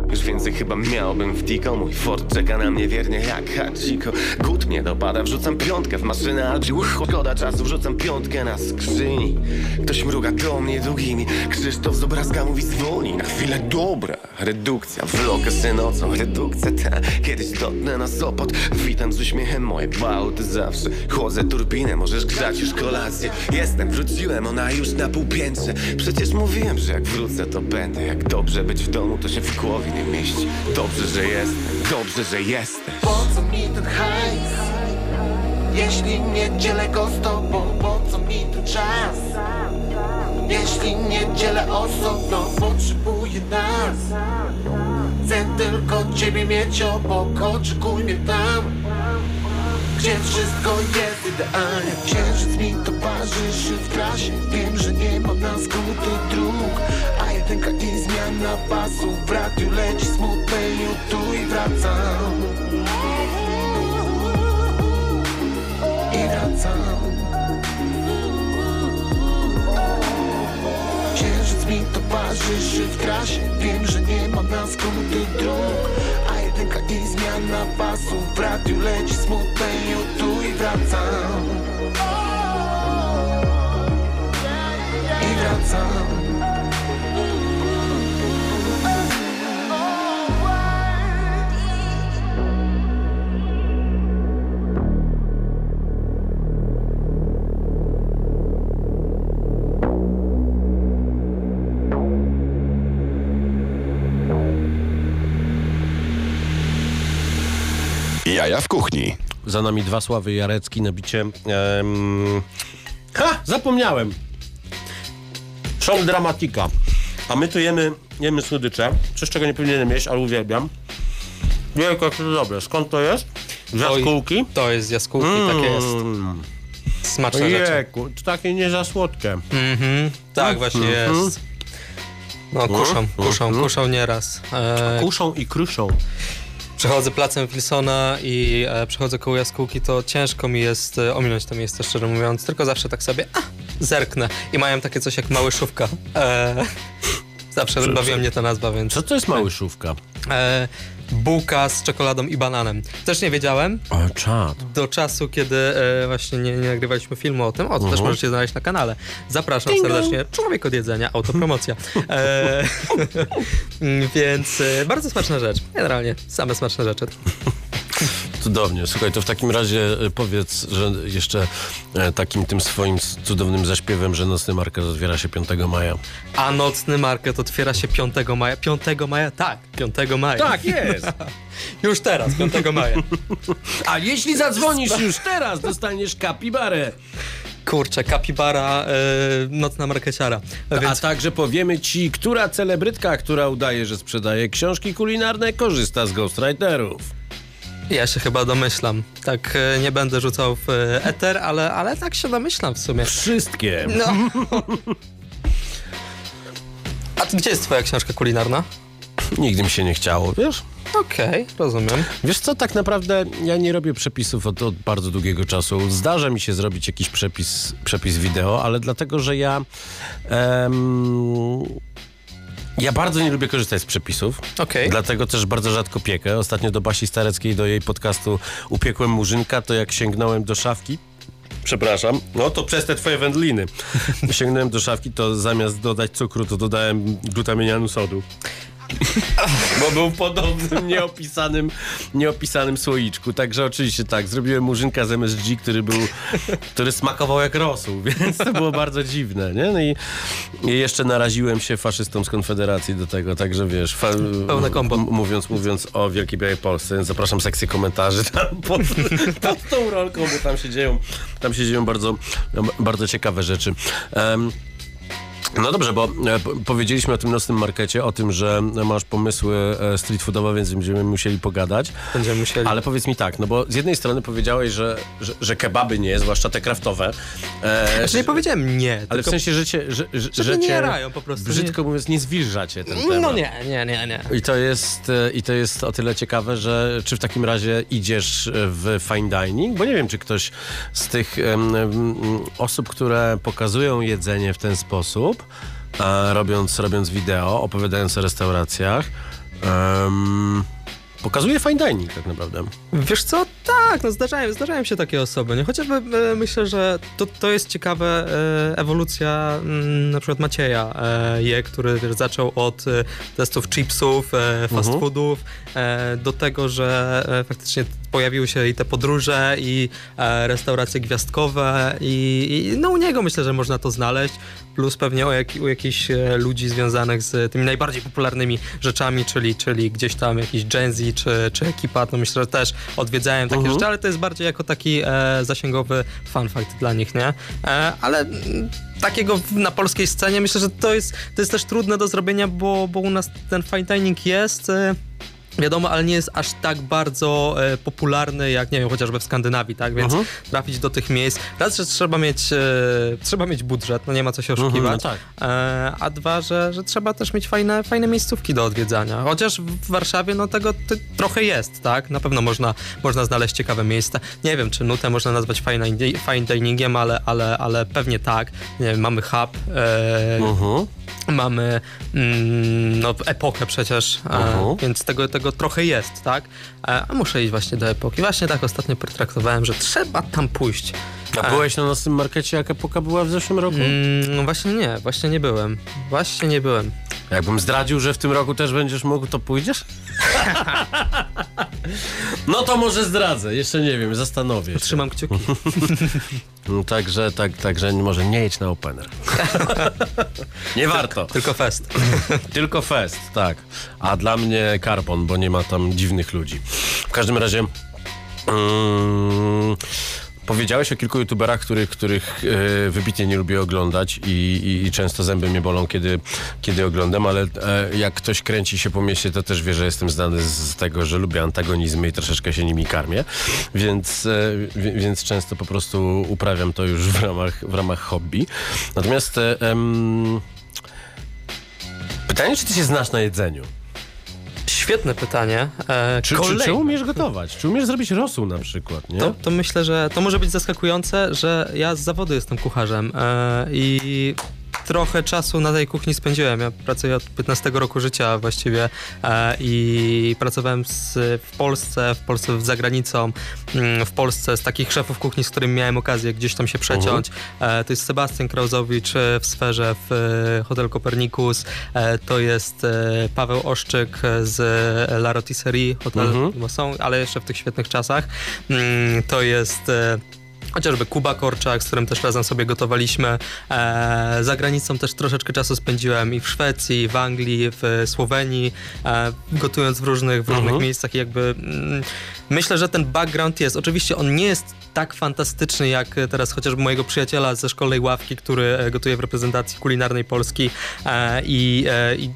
Już więcej chyba miałbym w Tico. Mój Ford czeka na mnie wiernie jak Hachiko. Gut mnie dopada, wrzucam piątkę w maszynę albo Szkoda czasu, wrzucam piątkę na skrzyni. Ktoś mruga do mnie długimi. Krzysztof z obrazka mówi zwolnij Na chwilę. Dobra, redukcja. Vloga się nocą, redukcja ta. Kiedyś dotknę na Sopot. Witam z uśmiechem moje bałty zawsze. Chłodzę turbinę, możesz grzać już kolację. Jestem, wróciłem, ona już na półpiętrze. Przecież mówiłem, że jak wrócę to będę. Jak dobrze być w domu, to się w głowie nie mieści. Dobrze, że jestem, dobrze, że jesteś. Po co mi ten hajs? Jeśli nie dzielę go z tobą, po co mi tu czas? Jeśli nie dzielę osobno, potrzebuję nas. Chcę tylko ciebie mieć obok, oczekuj mnie tam Gdzie wszystko jest idealnie. Księżyc mi towarzyszy w trasie Wiem, że nie ma na skróty dróg A jedynka i zmiana pasów W radiu leci smutne tu i wracam. I wracam. Księżyc mi towarzyszy w trasie. Wiem, że nie ma na skróty dróg A jedynka i zmiana pasów W radiu leci wracam Jaja w kuchni. Za nami dwa Sławy Jarecki na bicie. Ha! Zapomniałem! Show dramatika. A my tu jemy, jemy słodycze. Coś, czego nie powinienem jeść, ale uwielbiam. Wielko, to dobre. Skąd to jest? Z jaskółki? To jest z jaskółki, takie jest. Smaczne rzeczy. Ojejku, to takie nie za słodkie. Mhm, tak właśnie Mhm. jest. No kuszą, kuszą, Mhm. kuszą nieraz. E, Kuszą i kruszą. Przechodzę placem Wilsona i e, przechodzę koło jaskółki, to ciężko mi jest e, ominąć to miejsce, szczerze mówiąc. Tylko zawsze tak sobie, a, zerknę. I mają takie coś jak małyszówka. E, zawsze Co- bawiła mnie ta nazwa, więc... Co to jest małyszówka? E, bułka z czekoladą i bananem. Też nie wiedziałem. O, czad. Do czasu, kiedy e, właśnie nie, nie nagrywaliśmy filmu o tym. O, to też Mhm. możecie znaleźć na kanale. Zapraszam serdecznie. Człowiek od jedzenia, autopromocja. E, więc e, bardzo smaczna rzecz. Generalnie same smaczne rzeczy. Cudownie. Słuchaj, to w takim razie e, powiedz, że jeszcze e, takim tym swoim cudownym zaśpiewem, że nocny market otwiera się 5 maja. A nocny market otwiera się 5 maja. 5 maja? Tak, 5 maja. Tak jest. już teraz, 5 maja. A jeśli zadzwonisz już teraz, dostaniesz kapibarę. Kurczę, kapibara, e, nocna markeciara. A także powiemy ci, która celebrytka, która udaje, że sprzedaje książki kulinarne, korzysta z ghostwriterów. Ja się chyba domyślam. Tak e, nie będę rzucał w e, eter, ale, ale tak się domyślam w sumie. Wszystkie. No. A gdzie jest twoja książka kulinarna? Nigdy mi się nie chciało, wiesz? Okej, rozumiem. Wiesz co, tak naprawdę ja nie robię przepisów od, od bardzo długiego czasu. Zdarza mi się zrobić jakiś przepis, przepis wideo, ale dlatego, że ja... em, ja bardzo nie lubię korzystać z przepisów. Okej. Dlatego też bardzo rzadko piekę. Ostatnio do Basi Stareckiej, do jej podcastu upiekłem murzynka, to jak sięgnąłem do szafki, Przepraszam. No to przez te twoje wędliny. Sięgnąłem do szafki, to zamiast dodać cukru, to dodałem glutaminianu sodu. Bo był w podobnym, nieopisanym, nieopisanym słoiczku. Także oczywiście tak, zrobiłem murzynka z MSG, który był, który smakował jak rosół, więc to było bardzo dziwne, nie? No i, i jeszcze naraziłem się faszystom z Konfederacji do tego, także wiesz, fa- Pełne kombo. mówiąc, mówiąc o Wielkiej Białej Polsce, zapraszam sekcję komentarzy tam pod, pod tą rolką, bo tam się dzieją, tam się dzieją bardzo, bardzo ciekawe rzeczy. Em, no dobrze, bo e, powiedzieliśmy o tym nocnym markecie, o tym, że masz pomysły e, street foodowe, więc będziemy musieli pogadać. Będziemy musieli. Ale powiedz mi tak, no bo z jednej strony powiedziałeś, że, że, że kebaby nie, zwłaszcza te kraftowe. E, Znaczy nie powiedziałem nie, ale w sensie, że cię, że, że, Że nie cię jarają po prostu, Brzydko mówiąc, nie zwilżacie ten temat. No nie, nie, nie, nie. I to, jest, e, I to jest o tyle ciekawe, że czy w takim razie idziesz w fine dining? Bo nie wiem, czy ktoś z tych em, osób, które pokazują jedzenie w ten sposób, a robiąc, robiąc wideo, opowiadając o restauracjach, pokazuje fine dining tak naprawdę. Wiesz co? Tak, no zdarzają, zdarzają się takie osoby, nie? Chociażby e, myślę, że to, to jest ciekawe e, ewolucja mm, na przykład Macieja e, je, który wiesz, zaczął od e, testów chipsów, e, fast Mhm. foodów, e, do tego, że e, faktycznie pojawiły się i te podróże, i e, restauracje gwiazdkowe, i, i no u niego myślę, że można to znaleźć, plus pewnie o jak, u jakichś e, ludzi związanych z tymi najbardziej popularnymi rzeczami, czyli, czyli gdzieś tam jakiś Gen Z, czy, czy ekipa, to myślę, że też odwiedzają takie Mhm. rzeczy, ale to jest bardziej jako taki e, zasięgowy fun fact dla nich, nie? Ale takiego na polskiej scenie myślę, że to jest, to jest też trudne do zrobienia, bo, bo u nas ten fine dining jest... Wiadomo, ale nie jest aż tak bardzo e, popularny jak, nie wiem, chociażby w Skandynawii, tak? Więc Mhm. trafić do tych miejsc. Raz, że trzeba mieć, e, trzeba mieć budżet, no nie ma co się Mhm, oszukiwać. no tak. e, a dwa, że, że trzeba też mieć fajne, fajne miejscówki do odwiedzania. Chociaż w Warszawie, no tego trochę jest, tak? Na pewno można, można znaleźć ciekawe miejsca. Nie wiem, czy Nutę można nazwać fine, fine diningiem, ale, ale, ale pewnie tak. Nie wiem, mamy hub, Mhm. Mamy mm, no, epokę przecież, e, więc tego, tego trochę jest, tak? A muszę iść właśnie do epoki. Właśnie tak ostatnio potraktowałem, że trzeba tam pójść. A E, byłeś na nocnym markecie, jak epoka była w zeszłym roku? Mm, no właśnie nie, właśnie nie byłem. Właśnie nie byłem. Jakbym zdradził, że w tym roku też będziesz mógł, to pójdziesz? no to może zdradzę, jeszcze nie wiem, zastanowię się. Trzymam kciuki. No, Także, tak, także może nie jedź na opener. nie warto. Tylko fest. Tylko fest, tak. A dla mnie karbon, bo nie ma tam dziwnych ludzi. W każdym razie. mm, Powiedziałeś o kilku youtuberach, których, których e, wybitnie nie lubię oglądać i, i, i często zęby mnie bolą, kiedy, kiedy oglądam, ale e, jak ktoś kręci się po mieście, to też wie, że jestem znany z, tego, że lubię antagonizmy i troszeczkę się nimi karmię, więc, e, wi- więc często po prostu uprawiam to już w ramach, w ramach hobby. Natomiast e, em, pytanie, czy ty się znasz na jedzeniu? Świetne pytanie. E, Czy, czy, czy umiesz gotować? Czy umiesz zrobić rosół na przykład, nie? To, to myślę, że to może być zaskakujące, że ja z zawodu jestem kucharzem e, i trochę czasu na tej kuchni spędziłem. Ja pracuję od 15 roku życia właściwie e, i pracowałem z, w Polsce, w Polsce za granicą, mm, w Polsce z takich szefów kuchni, z którymi miałem okazję gdzieś tam się przeciąć. E, to jest Sebastian Krauzowicz e, w sferze w Hotel Copernicus, e, to jest Paweł Oszczyk z La Rotisserie Hotel Mhm. ale jeszcze w tych świetnych czasach. Mm, To jest chociażby Kuba Korczak, z którym też razem sobie gotowaliśmy. E, za granicą też troszeczkę czasu spędziłem i w Szwecji, i w Anglii, w Słowenii, e, gotując w różnych, w różnych Mhm. miejscach. i Jakby mm, myślę, że ten background jest. Oczywiście on nie jest tak fantastyczny jak teraz chociażby mojego przyjaciela ze szkolnej ławki, który e, gotuje w reprezentacji kulinarnej Polski e, i, e, i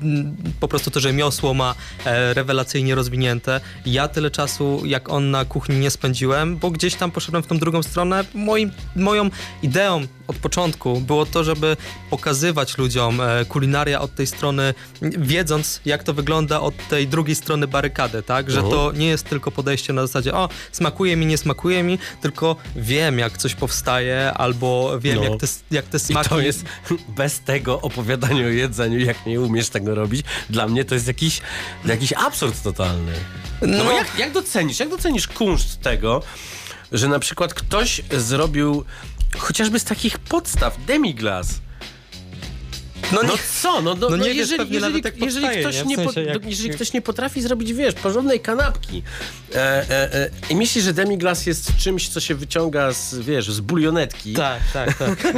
po prostu to rzemiosło ma rewelacyjnie rozwinięte. Ja tyle czasu jak on na kuchni nie spędziłem, bo gdzieś tam poszedłem w tą drugą stronę. Moim, moją ideą od początku było to, żeby pokazywać ludziom e, kulinaria od tej strony, wiedząc jak to wygląda od tej drugiej strony barykady, tak? Że Mhm. to nie jest tylko podejście na zasadzie o, smakuje mi, nie smakuje mi, tylko wiem jak coś powstaje albo wiem No. jak, te, jak te I smaki... to jest bez tego opowiadania o jedzeniu, jak nie umiesz tego robić, dla mnie to jest jakiś, jakiś absurd totalny. No, bo No. jak, jak docenisz, jak docenisz kunszt tego, że na przykład ktoś zrobił chociażby z takich podstaw demiglas. No, No co? No, no, No no jeżeli, jeżeli, jeżeli, powstaje, ktoś nie? W po, jak- jeżeli ktoś nie potrafi zrobić, wiesz, porządnej kanapki e, e, e, i myśli, że demiglas jest czymś, co się wyciąga z, wiesz, z bulionetki. Tak, tak, tak.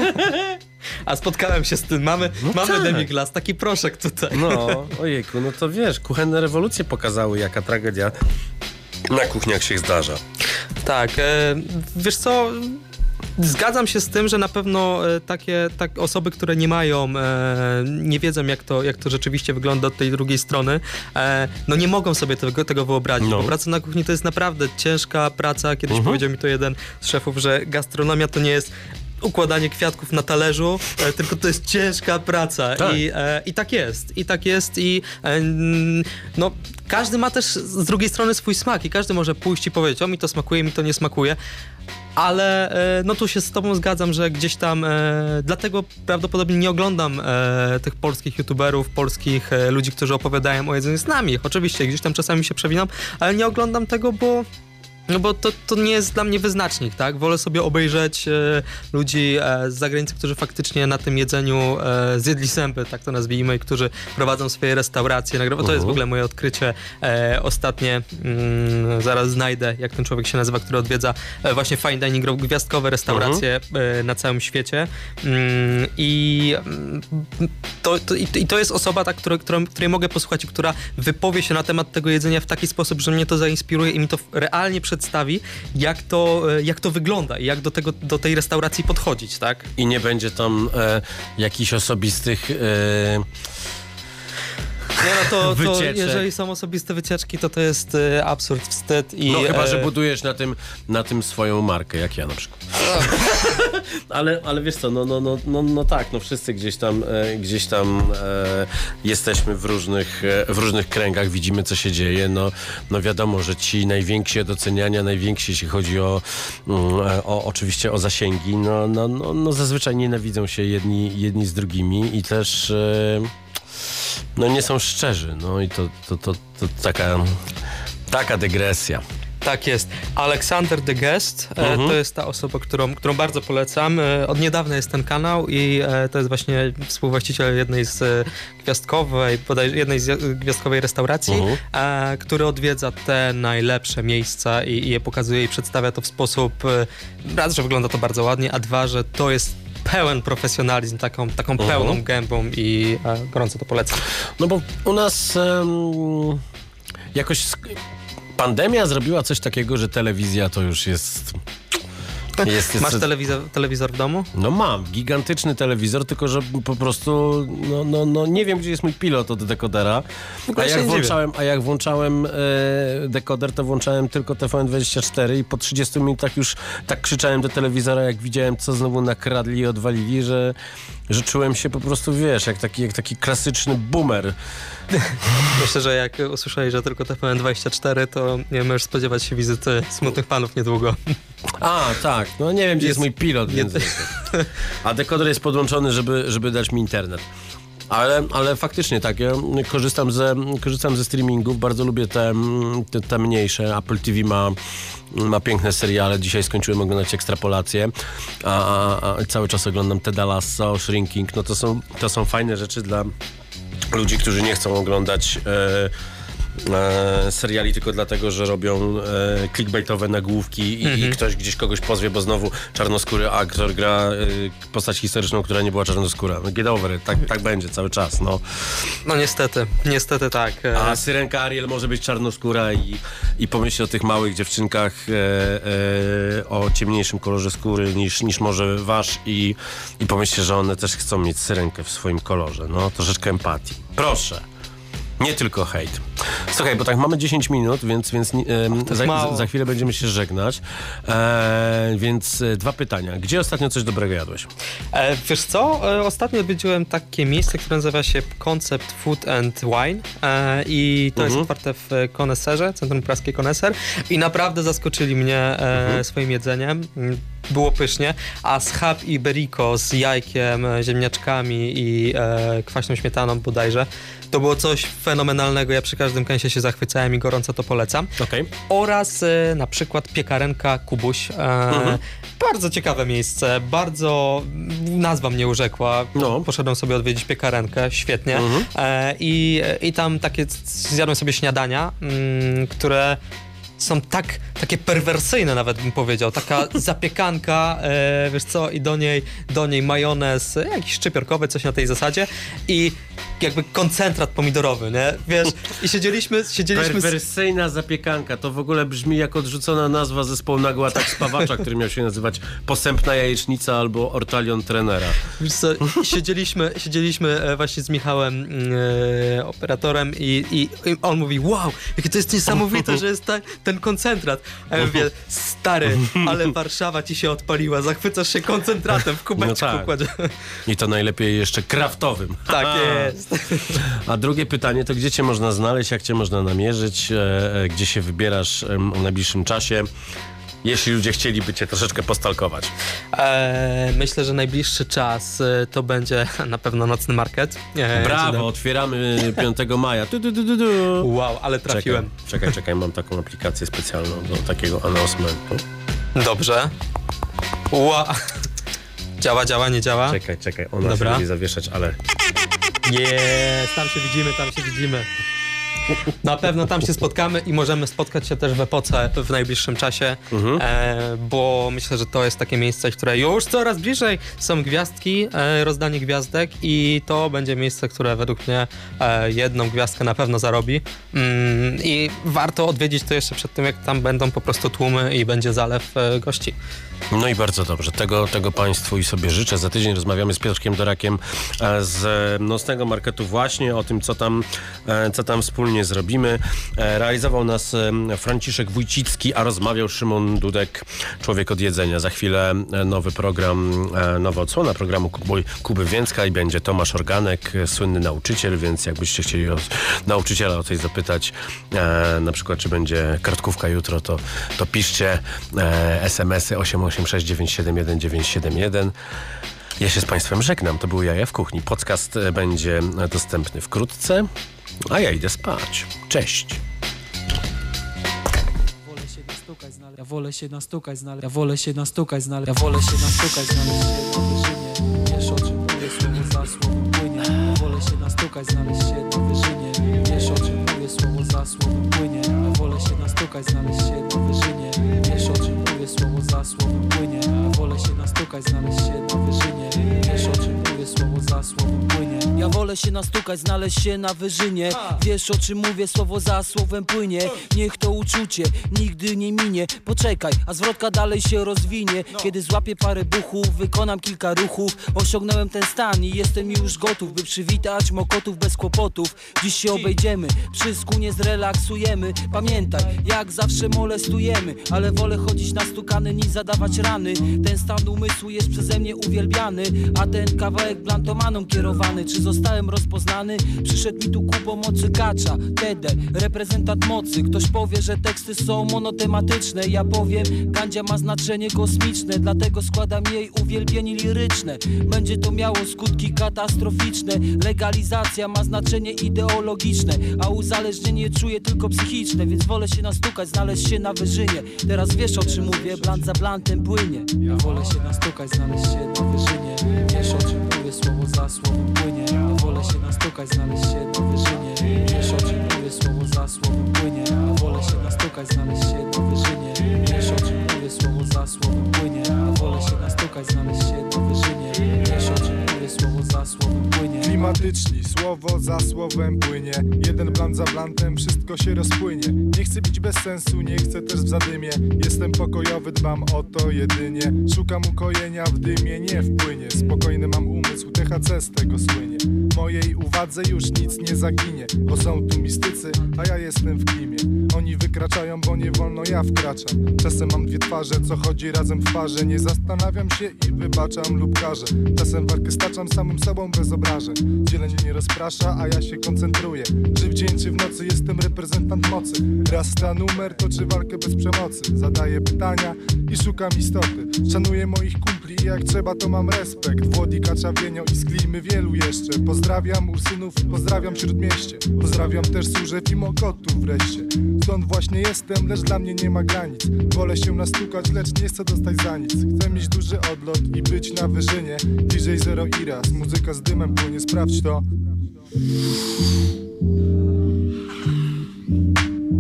A spotkałem się z tym. Mamy, No mamy tak. demiglas, taki proszek tutaj. No, ojejku, no to wiesz, kuchenne rewolucje pokazały, jaka tragedia na kuchniach się zdarza. Tak, e, wiesz co, zgadzam się z tym, że na pewno e, takie tak, osoby, które nie mają, e, nie wiedzą jak to, jak to rzeczywiście wygląda od tej drugiej strony, e, no nie mogą sobie tego, tego wyobrazić, No. bo praca na kuchni to jest naprawdę ciężka praca. Kiedyś Mhm. powiedział mi to jeden z szefów, że gastronomia to nie jest układanie kwiatków na talerzu, tylko to jest ciężka praca Tak. I, e, i tak jest, i tak jest i e, no każdy ma też z drugiej strony swój smak i każdy może pójść i powiedzieć, o mi to smakuje, mi to nie smakuje, ale e, no tu się z tobą zgadzam, że gdzieś tam, e, dlatego prawdopodobnie nie oglądam e, tych polskich youtuberów, polskich ludzi, którzy opowiadają o jedzeniu z nami. Oczywiście gdzieś tam czasami się przewinam, ale nie oglądam tego, bo No bo to, to nie jest dla mnie wyznacznik, tak? Wolę sobie obejrzeć e, ludzi e, z zagranicy, którzy faktycznie na tym jedzeniu e, zjedli sępy, tak to nazwijmy, i którzy prowadzą swoje restauracje. Nagrywa. To jest w ogóle moje odkrycie e, ostatnie. Mm, zaraz znajdę, jak ten człowiek się nazywa, który odwiedza e, właśnie fine dining, gwiazdkowe restauracje e, na całym świecie. Mm, I mm, to, to, i, i to jest osoba, tak, której, której mogę posłuchać i która wypowie się na temat tego jedzenia w taki sposób, że mnie to zainspiruje i mi to realnie przedstawi, jak to, e, jak to wygląda i jak do, tego, do tej restauracji podchodzić, tak? I nie będzie tam e, jakichś osobistych... E, Nie, no to, to jeżeli są osobiste wycieczki, to to jest e, absurd, wstyd i... no chyba, e, że budujesz na tym, na tym swoją markę, jak ja na przykład. ale, ale wiesz co, no, no, no, no, no tak, no wszyscy gdzieś tam, e, gdzieś tam e, jesteśmy w różnych, e, w różnych kręgach, widzimy co się dzieje, no, no wiadomo, że ci najwięksi doceniania, najwięksi jeśli chodzi o, mm, e, o oczywiście o zasięgi, no, no, no, no zazwyczaj nienawidzą się jedni, jedni z drugimi i też e, no nie są szczerzy, no i to, to, to, to taka, taka dygresja. Tak jest. Aleksander The Guest e, Mhm. to jest ta osoba, którą, którą bardzo polecam. E, Od niedawna jest ten kanał i e, to jest właśnie współwłaściciel jednej z gwiazdkowej, bodaj jednej z gwiazdkowej restauracji, Mhm. który odwiedza te najlepsze miejsca i, i je pokazuje i przedstawia to w sposób raz, że wygląda to bardzo ładnie, a dwa, że to jest pełen profesjonalizm, taką, taką Mhm. pełną gębą i e, gorąco to polecam. No bo u nas em, jakoś pandemia zrobiła coś takiego, że telewizja to już jest... jest, jest Masz telewizor, telewizor w domu? No mam, gigantyczny telewizor, tylko że po prostu no, no, no nie wiem, gdzie jest mój pilot od dekodera. A jak, włączałem, a jak włączałem e, dekoder, to włączałem tylko TVN24 i po 30 minutach już tak krzyczałem do telewizora, jak widziałem, co znowu nakradli i odwalili, że, że czułem się po prostu, wiesz, jak taki, jak taki klasyczny boomer. Myślę, że jak usłyszeli, że tylko TVN24, to nie możesz spodziewać się wizyty smutnych panów niedługo. A, tak. No nie wiem, gdzie jest, Jest- mój pilot, więc... A dekoder jest podłączony, żeby, żeby dać mi internet. Ale, ale faktycznie tak, ja korzystam ze, korzystam ze streamingów, bardzo lubię te, te, te mniejsze. Apple TV ma, ma piękne seriale, dzisiaj skończyłem oglądać Ekstrapolację, a, a, a cały czas oglądam Teda Lasso, Shrinking, no to są, to są fajne rzeczy dla ludzi, którzy nie chcą oglądać e, seriali tylko dlatego, że robią e, clickbaitowe nagłówki i, i Mhm. ktoś gdzieś kogoś pozwie, bo znowu czarnoskóry aktor gra e, postać historyczną, która nie była czarnoskóra. No, Get over it. Tak, tak będzie cały czas, no. No niestety, niestety tak. E, A syrenka Ariel może być czarnoskóra i, i pomyśl o tych małych dziewczynkach e, e, o ciemniejszym kolorze skóry niż, niż może wasz i, i pomyślcie, że one też chcą mieć syrenkę w swoim kolorze. No, troszeczkę empatii. Proszę. Nie tylko hejt. Słuchaj, bo tak mamy 10 minut, więc, więc za, za chwilę będziemy się żegnać. E, więc e, dwa pytania. Gdzie ostatnio coś dobrego jadłeś? E, wiesz co, e, ostatnio odwiedziłem takie miejsce, które nazywa się Concept Food and Wine e, i to Mhm. jest otwarte w Koneserze, Centrum Praskiej Koneser i naprawdę zaskoczyli mnie e, Mhm. swoim jedzeniem. Było pysznie, a schab iberico z jajkiem, ziemniaczkami i e, kwaśną śmietaną bodajże, to było coś fenomenalnego. Ja przy każdym kęsie się zachwycałem i gorąco to polecam. Okej. Oraz e, na przykład piekarenka Kubuś. E, Mhm. Bardzo ciekawe miejsce, bardzo nazwa mnie urzekła. No. Poszedłem sobie odwiedzić piekarenkę, świetnie. Mhm. E, i, I tam takie zjadłem sobie śniadania, mm, które są tak, takie perwersyjne nawet bym powiedział. Taka zapiekanka, e, wiesz co, i do niej, do niej majonez, e, jakiś szczypiorkowy, coś na tej zasadzie i jakby koncentrat pomidorowy, nie? Wiesz, i siedzieliśmy, siedzieliśmy... z- Perwersyjna zapiekanka. To w ogóle brzmi jak odrzucona nazwa zespołu Nagły Atak Spawacza, który miał się nazywać Posępna Jajecznica albo Ortalion Trenera. Wiesz co, siedzieliśmy, siedzieliśmy e, właśnie z Michałem, e, operatorem i, i, i on mówi, wow, jakie to jest niesamowite, że jest ta, ten koncentrat. A ja mówię, stary, ale Warszawa ci się odpaliła, zachwycasz się koncentratem w kubeczku. No tak. kładzie. I to najlepiej jeszcze kraftowym. Tak jest. A drugie pytanie to gdzie cię można znaleźć, jak cię można namierzyć, e, e, gdzie się wybierasz w najbliższym czasie? Jeśli ludzie chcieliby cię troszeczkę postalkować. E, myślę, że najbliższy czas e, to będzie na pewno nocny market. E, Brawo, otwieramy 5 maja. Du, du, du. Wow, ale trafiłem. Czekaj, czekaj, czekaj, mam taką aplikację specjalną do takiego announcementu. Dobrze. Wow. Działa, działa, nie działa? Czekaj, czekaj, ona Dobra. się zawieszać, ale Jest, tam się widzimy, tam się widzimy. Na pewno tam się spotkamy i możemy spotkać się też w epoce w najbliższym czasie, e, bo myślę, że to jest takie miejsce, które już coraz bliżej są gwiazdki, e, rozdanie gwiazdek i to będzie miejsce, które według mnie e, jedną gwiazdkę na pewno zarobi mm, i warto odwiedzić to jeszcze przed tym, jak tam będą po prostu tłumy i będzie zalew e, gości. No i bardzo dobrze. Tego, tego Państwu i sobie życzę. Za tydzień rozmawiamy z Piotrkiem Dorakiem e, z e, Nocnego Marketu właśnie o tym, co tam, e, co tam wspólnie zrobimy. Realizował nas Franciszek Wójcicki, a rozmawiał Szymon Dudek, Człowiek od Jedzenia. Za chwilę nowy program, nowa odsłona programu Kuby, Kuby Więcka i będzie Tomasz Organek, słynny nauczyciel, więc jakbyście chcieli o, nauczyciela o coś zapytać, na przykład czy będzie kartkówka jutro, to, to piszcie e, SMS-y 886971971. Ja się z Państwem żegnam. To był Jaja w Kuchni. Podcast e, będzie dostępny wkrótce, a ja idę spać. Cześć. Ja wolę się nastukać, znaleźć. Ja wolę się nastukać, znaleźć. Ja wolę się nastukać, znaleźć się na wyżynie. Wiesz o czym mówię, słowo za słowem płynie. Ja wolę się nastukać, znaleźć się na wyżynie. Wiesz o czym mówię, słowo za słowem płynie. Ja wolę się nastukać, znaleźć się na wyżynie. Słowo za słowem płynie. Wolę się nastukać, znaleźć się na wyżynie. Wiesz o czym mówię, słowo za słowem płynie. Ja wolę się nastukać, znaleźć się na wyżynie. Wiesz o czym mówię, słowo za słowem płynie. Niech to uczucie nigdy nie minie. Poczekaj, a zwrotka dalej się rozwinie. Kiedy złapię parę buchów, wykonam kilka ruchów. Osiągnąłem ten stan i jestem już gotów By przywitać mokotów bez kłopotów. Dziś się obejdziemy, przysku nie zrelaksujemy. Pamiętaj, jak zawsze molestujemy Ale wolę chodzić nastukany niż zadawać rany. Ten stan umysłu jest przeze mnie uwielbiany A ten kawałek blantomaną kierowany. Czy zostałem rozpoznany? Przyszedł mi tu ku pomocy kacza Tede, reprezentant mocy. Ktoś powie, że teksty są monotematyczne. Ja powiem, gandzia ma znaczenie kosmiczne Dlatego składam jej uwielbienie liryczne. Będzie to miało skutki katastroficzne. Legalizacja ma znaczenie ideologiczne A uzależnienie czuję tylko psychiczne Więc wolę się nastukać, znaleźć się na wyżynie. Teraz wiesz o czym mówię, blant za blantem płynie. Ja wolę się nastukać, znaleźć się na wyżynie. Wiesz za słowem płynie Ja wolę się nastukać, znaleźć się na wyżynie. Wiesz o czym mówię, słowo za słowem płynie Ja wolę się nastukać, znaleźć się na wyżynie. Wiesz o czym mówię, słowo za słowem płynie Ja wolę się nastukać, znaleźć się na wyżynie Klimatyczni, słowo za słowem płynie. Jeden blant za blantem, wszystko się rozpłynie. Nie chcę bić bez sensu, nie chcę też w zadymie. Jestem pokojowy, dbam o to jedynie. Szukam ukojenia w dymie, nie w płynie. Spokojny mam umysł, THC z tego słynie. Mojej uwadze już nic nie zaginie Bo są tu mistycy, a ja jestem w klimie Oni wykraczają, bo nie wolno, ja wkraczam. Czasem mam dwie twarze, co chodzi razem w parze. Nie zastanawiam się i wybaczam lub karzę. Czasem walkę staczam samym sobą bez obrażeń Dzielenie nie rozprasza, a ja się koncentruję. Czy w dzień, czy w nocy jestem reprezentant mocy. Rasta numer, toczy walkę bez przemocy. Zadaję pytania i szukam istoty. Szanuję moich kumpli i jak trzeba to mam respekt. Włodi, Kaczawienio i z Glimy wielu jeszcze. Pozdrawiam Ursynów, pozdrawiam Śródmieście. Pozdrawiam też Służew i Mokotów wreszcie. Stąd właśnie jestem, lecz dla mnie nie ma granic. Wolę się nastukać, lecz nie chcę dostać za nic. Chcę mieć duży odlot i być na wyżynie. DJ Zero Iras, muzyka z dymem płynie, sprawdź to.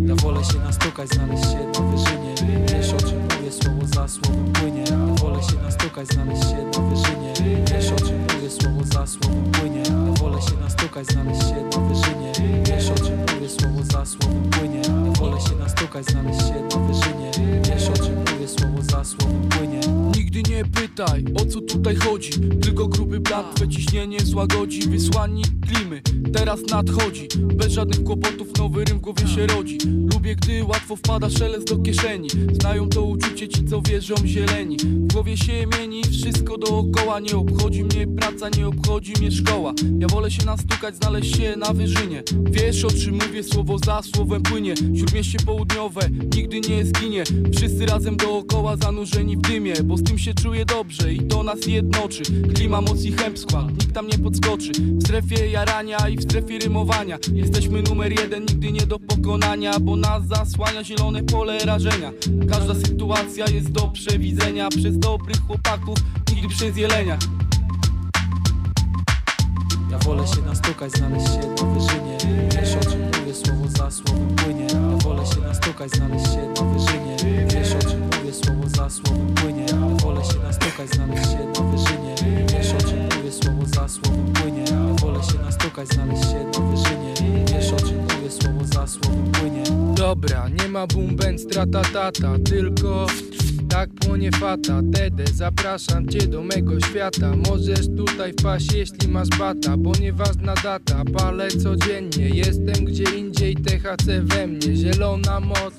Ja wolę się nastukać, znaleźć się na wyżynie. Wiesz o czym mówię, słowo za słowem płynie. Ja wolę się nastukać, znaleźć się na wyżynie. Wiesz o czym mówię, słowo za słowem płynie wolę się nastukać, znaleźć się na wyżynie. Wiesz o czym mówię, słowo za słowem płynie. Ja wolę się nastukać, znaleźć się na wyżynie. Wiesz o czym mówię, słowo za słowem płynie. Nigdy nie pytaj, o co tutaj chodzi. Tylko gruby blat twe ciśnienie złagodzi. Wysłannik klimy, teraz nadchodzi. Bez żadnych kłopotów nowy rym w głowie się rodzi. Lubię, gdy łatwo wpada szelest do kieszeni. Znają to uczucie ci, co wierzą zieleni. W głowie się mieni wszystko dookoła Nie obchodzi mnie praca, nie obchodzi mnie szkoła. Ja wolę się nastukać, znaleźć się na wyżynie. Wiesz o czym mówię, słowo za słowem płynie. Śródmieście południowe nigdy nie zginie. Wszyscy razem do dookoła zanurzeni w dymie Bo z tym się czuję dobrze i to nas jednoczy. Klima moc i chęb skład, nikt tam nie podskoczy. W strefie jarania i w strefie rymowania. Jesteśmy numer jeden, nigdy nie do pokonania Bo nas zasłania zielone pole rażenia. Każda sytuacja jest do przewidzenia. Przez dobrych chłopaków, nigdy przez jelenia Ja wolę się nastukać, znaleźć się na wyżynie. Wiesz o czym mówię, słowo za słowem płynie. Ja wolę się nastukać, znaleźć się na wyżynie. Wiesz o czym mówię, słowo za słowem płynie. Ja wolę się nastukać, znaleźć się na wyżynie. Wiesz o czym mówię, słowo za słowem płynie. Ja wolę się nastukać, znaleźć się na wyżynie. Wiesz o czym mówię, słowo za słowem płynie. Dobra, nie ma boom band, strata tata, tylko tak płonie fata Dede, zapraszam cię do mego świata. Możesz tutaj wpaść, jeśli masz bata Bo nieważna data, palę codziennie. Jestem gdzie indziej, THC we mnie. Zielona moc,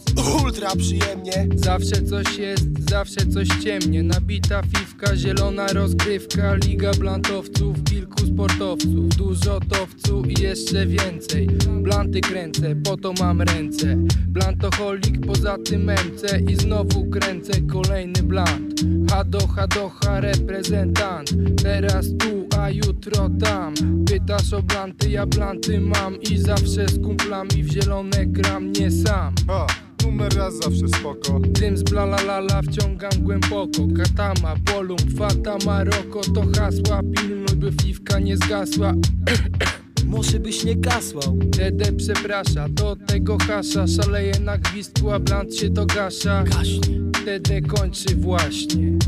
ultra przyjemnie. Zawsze coś jest, zawsze coś ciemnie. Nabita fifka, zielona rozgrywka. Liga blantowców, kilku sportowców. Dużo towcu i jeszcze więcej. Blanty kręcę, po to mam ręce. Blantoholik, poza tym MC I znowu kręcę kolejny blant. Hado, hadocha, reprezentant. Teraz tu, a jutro tam. Pytasz o blanty, ja blanty mam. I zawsze z kumplami w zielone gram, nie sam. O, numer raz zawsze spoko. Dym z blalalala wciągam głęboko. Katama, Bolum, Fata, Maroko. To hasła, pilnuj by fliwka nie zgasła Może byś nie kasłał. Dede przeprasza, do tego hasza. Szaleje na gwizdku, a blant się dogasza. Gaśnie. Dede kończy właśnie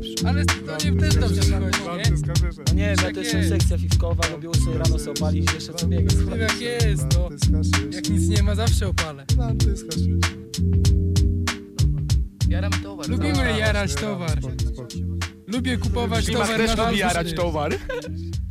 100% najlepszy Ale to nie też dobrze wychodzi, nie? No nie wiem, ja Tak to jestem jest. sekcja fifkowa Robiło sobie rano sobie opalić, jeszcze co biegać No jak jest, no. Jak nic nie ma, zawsze opalę. Jaram towar. Lubimy jarać towar. Lubię kupować towar też na lubi jarać towar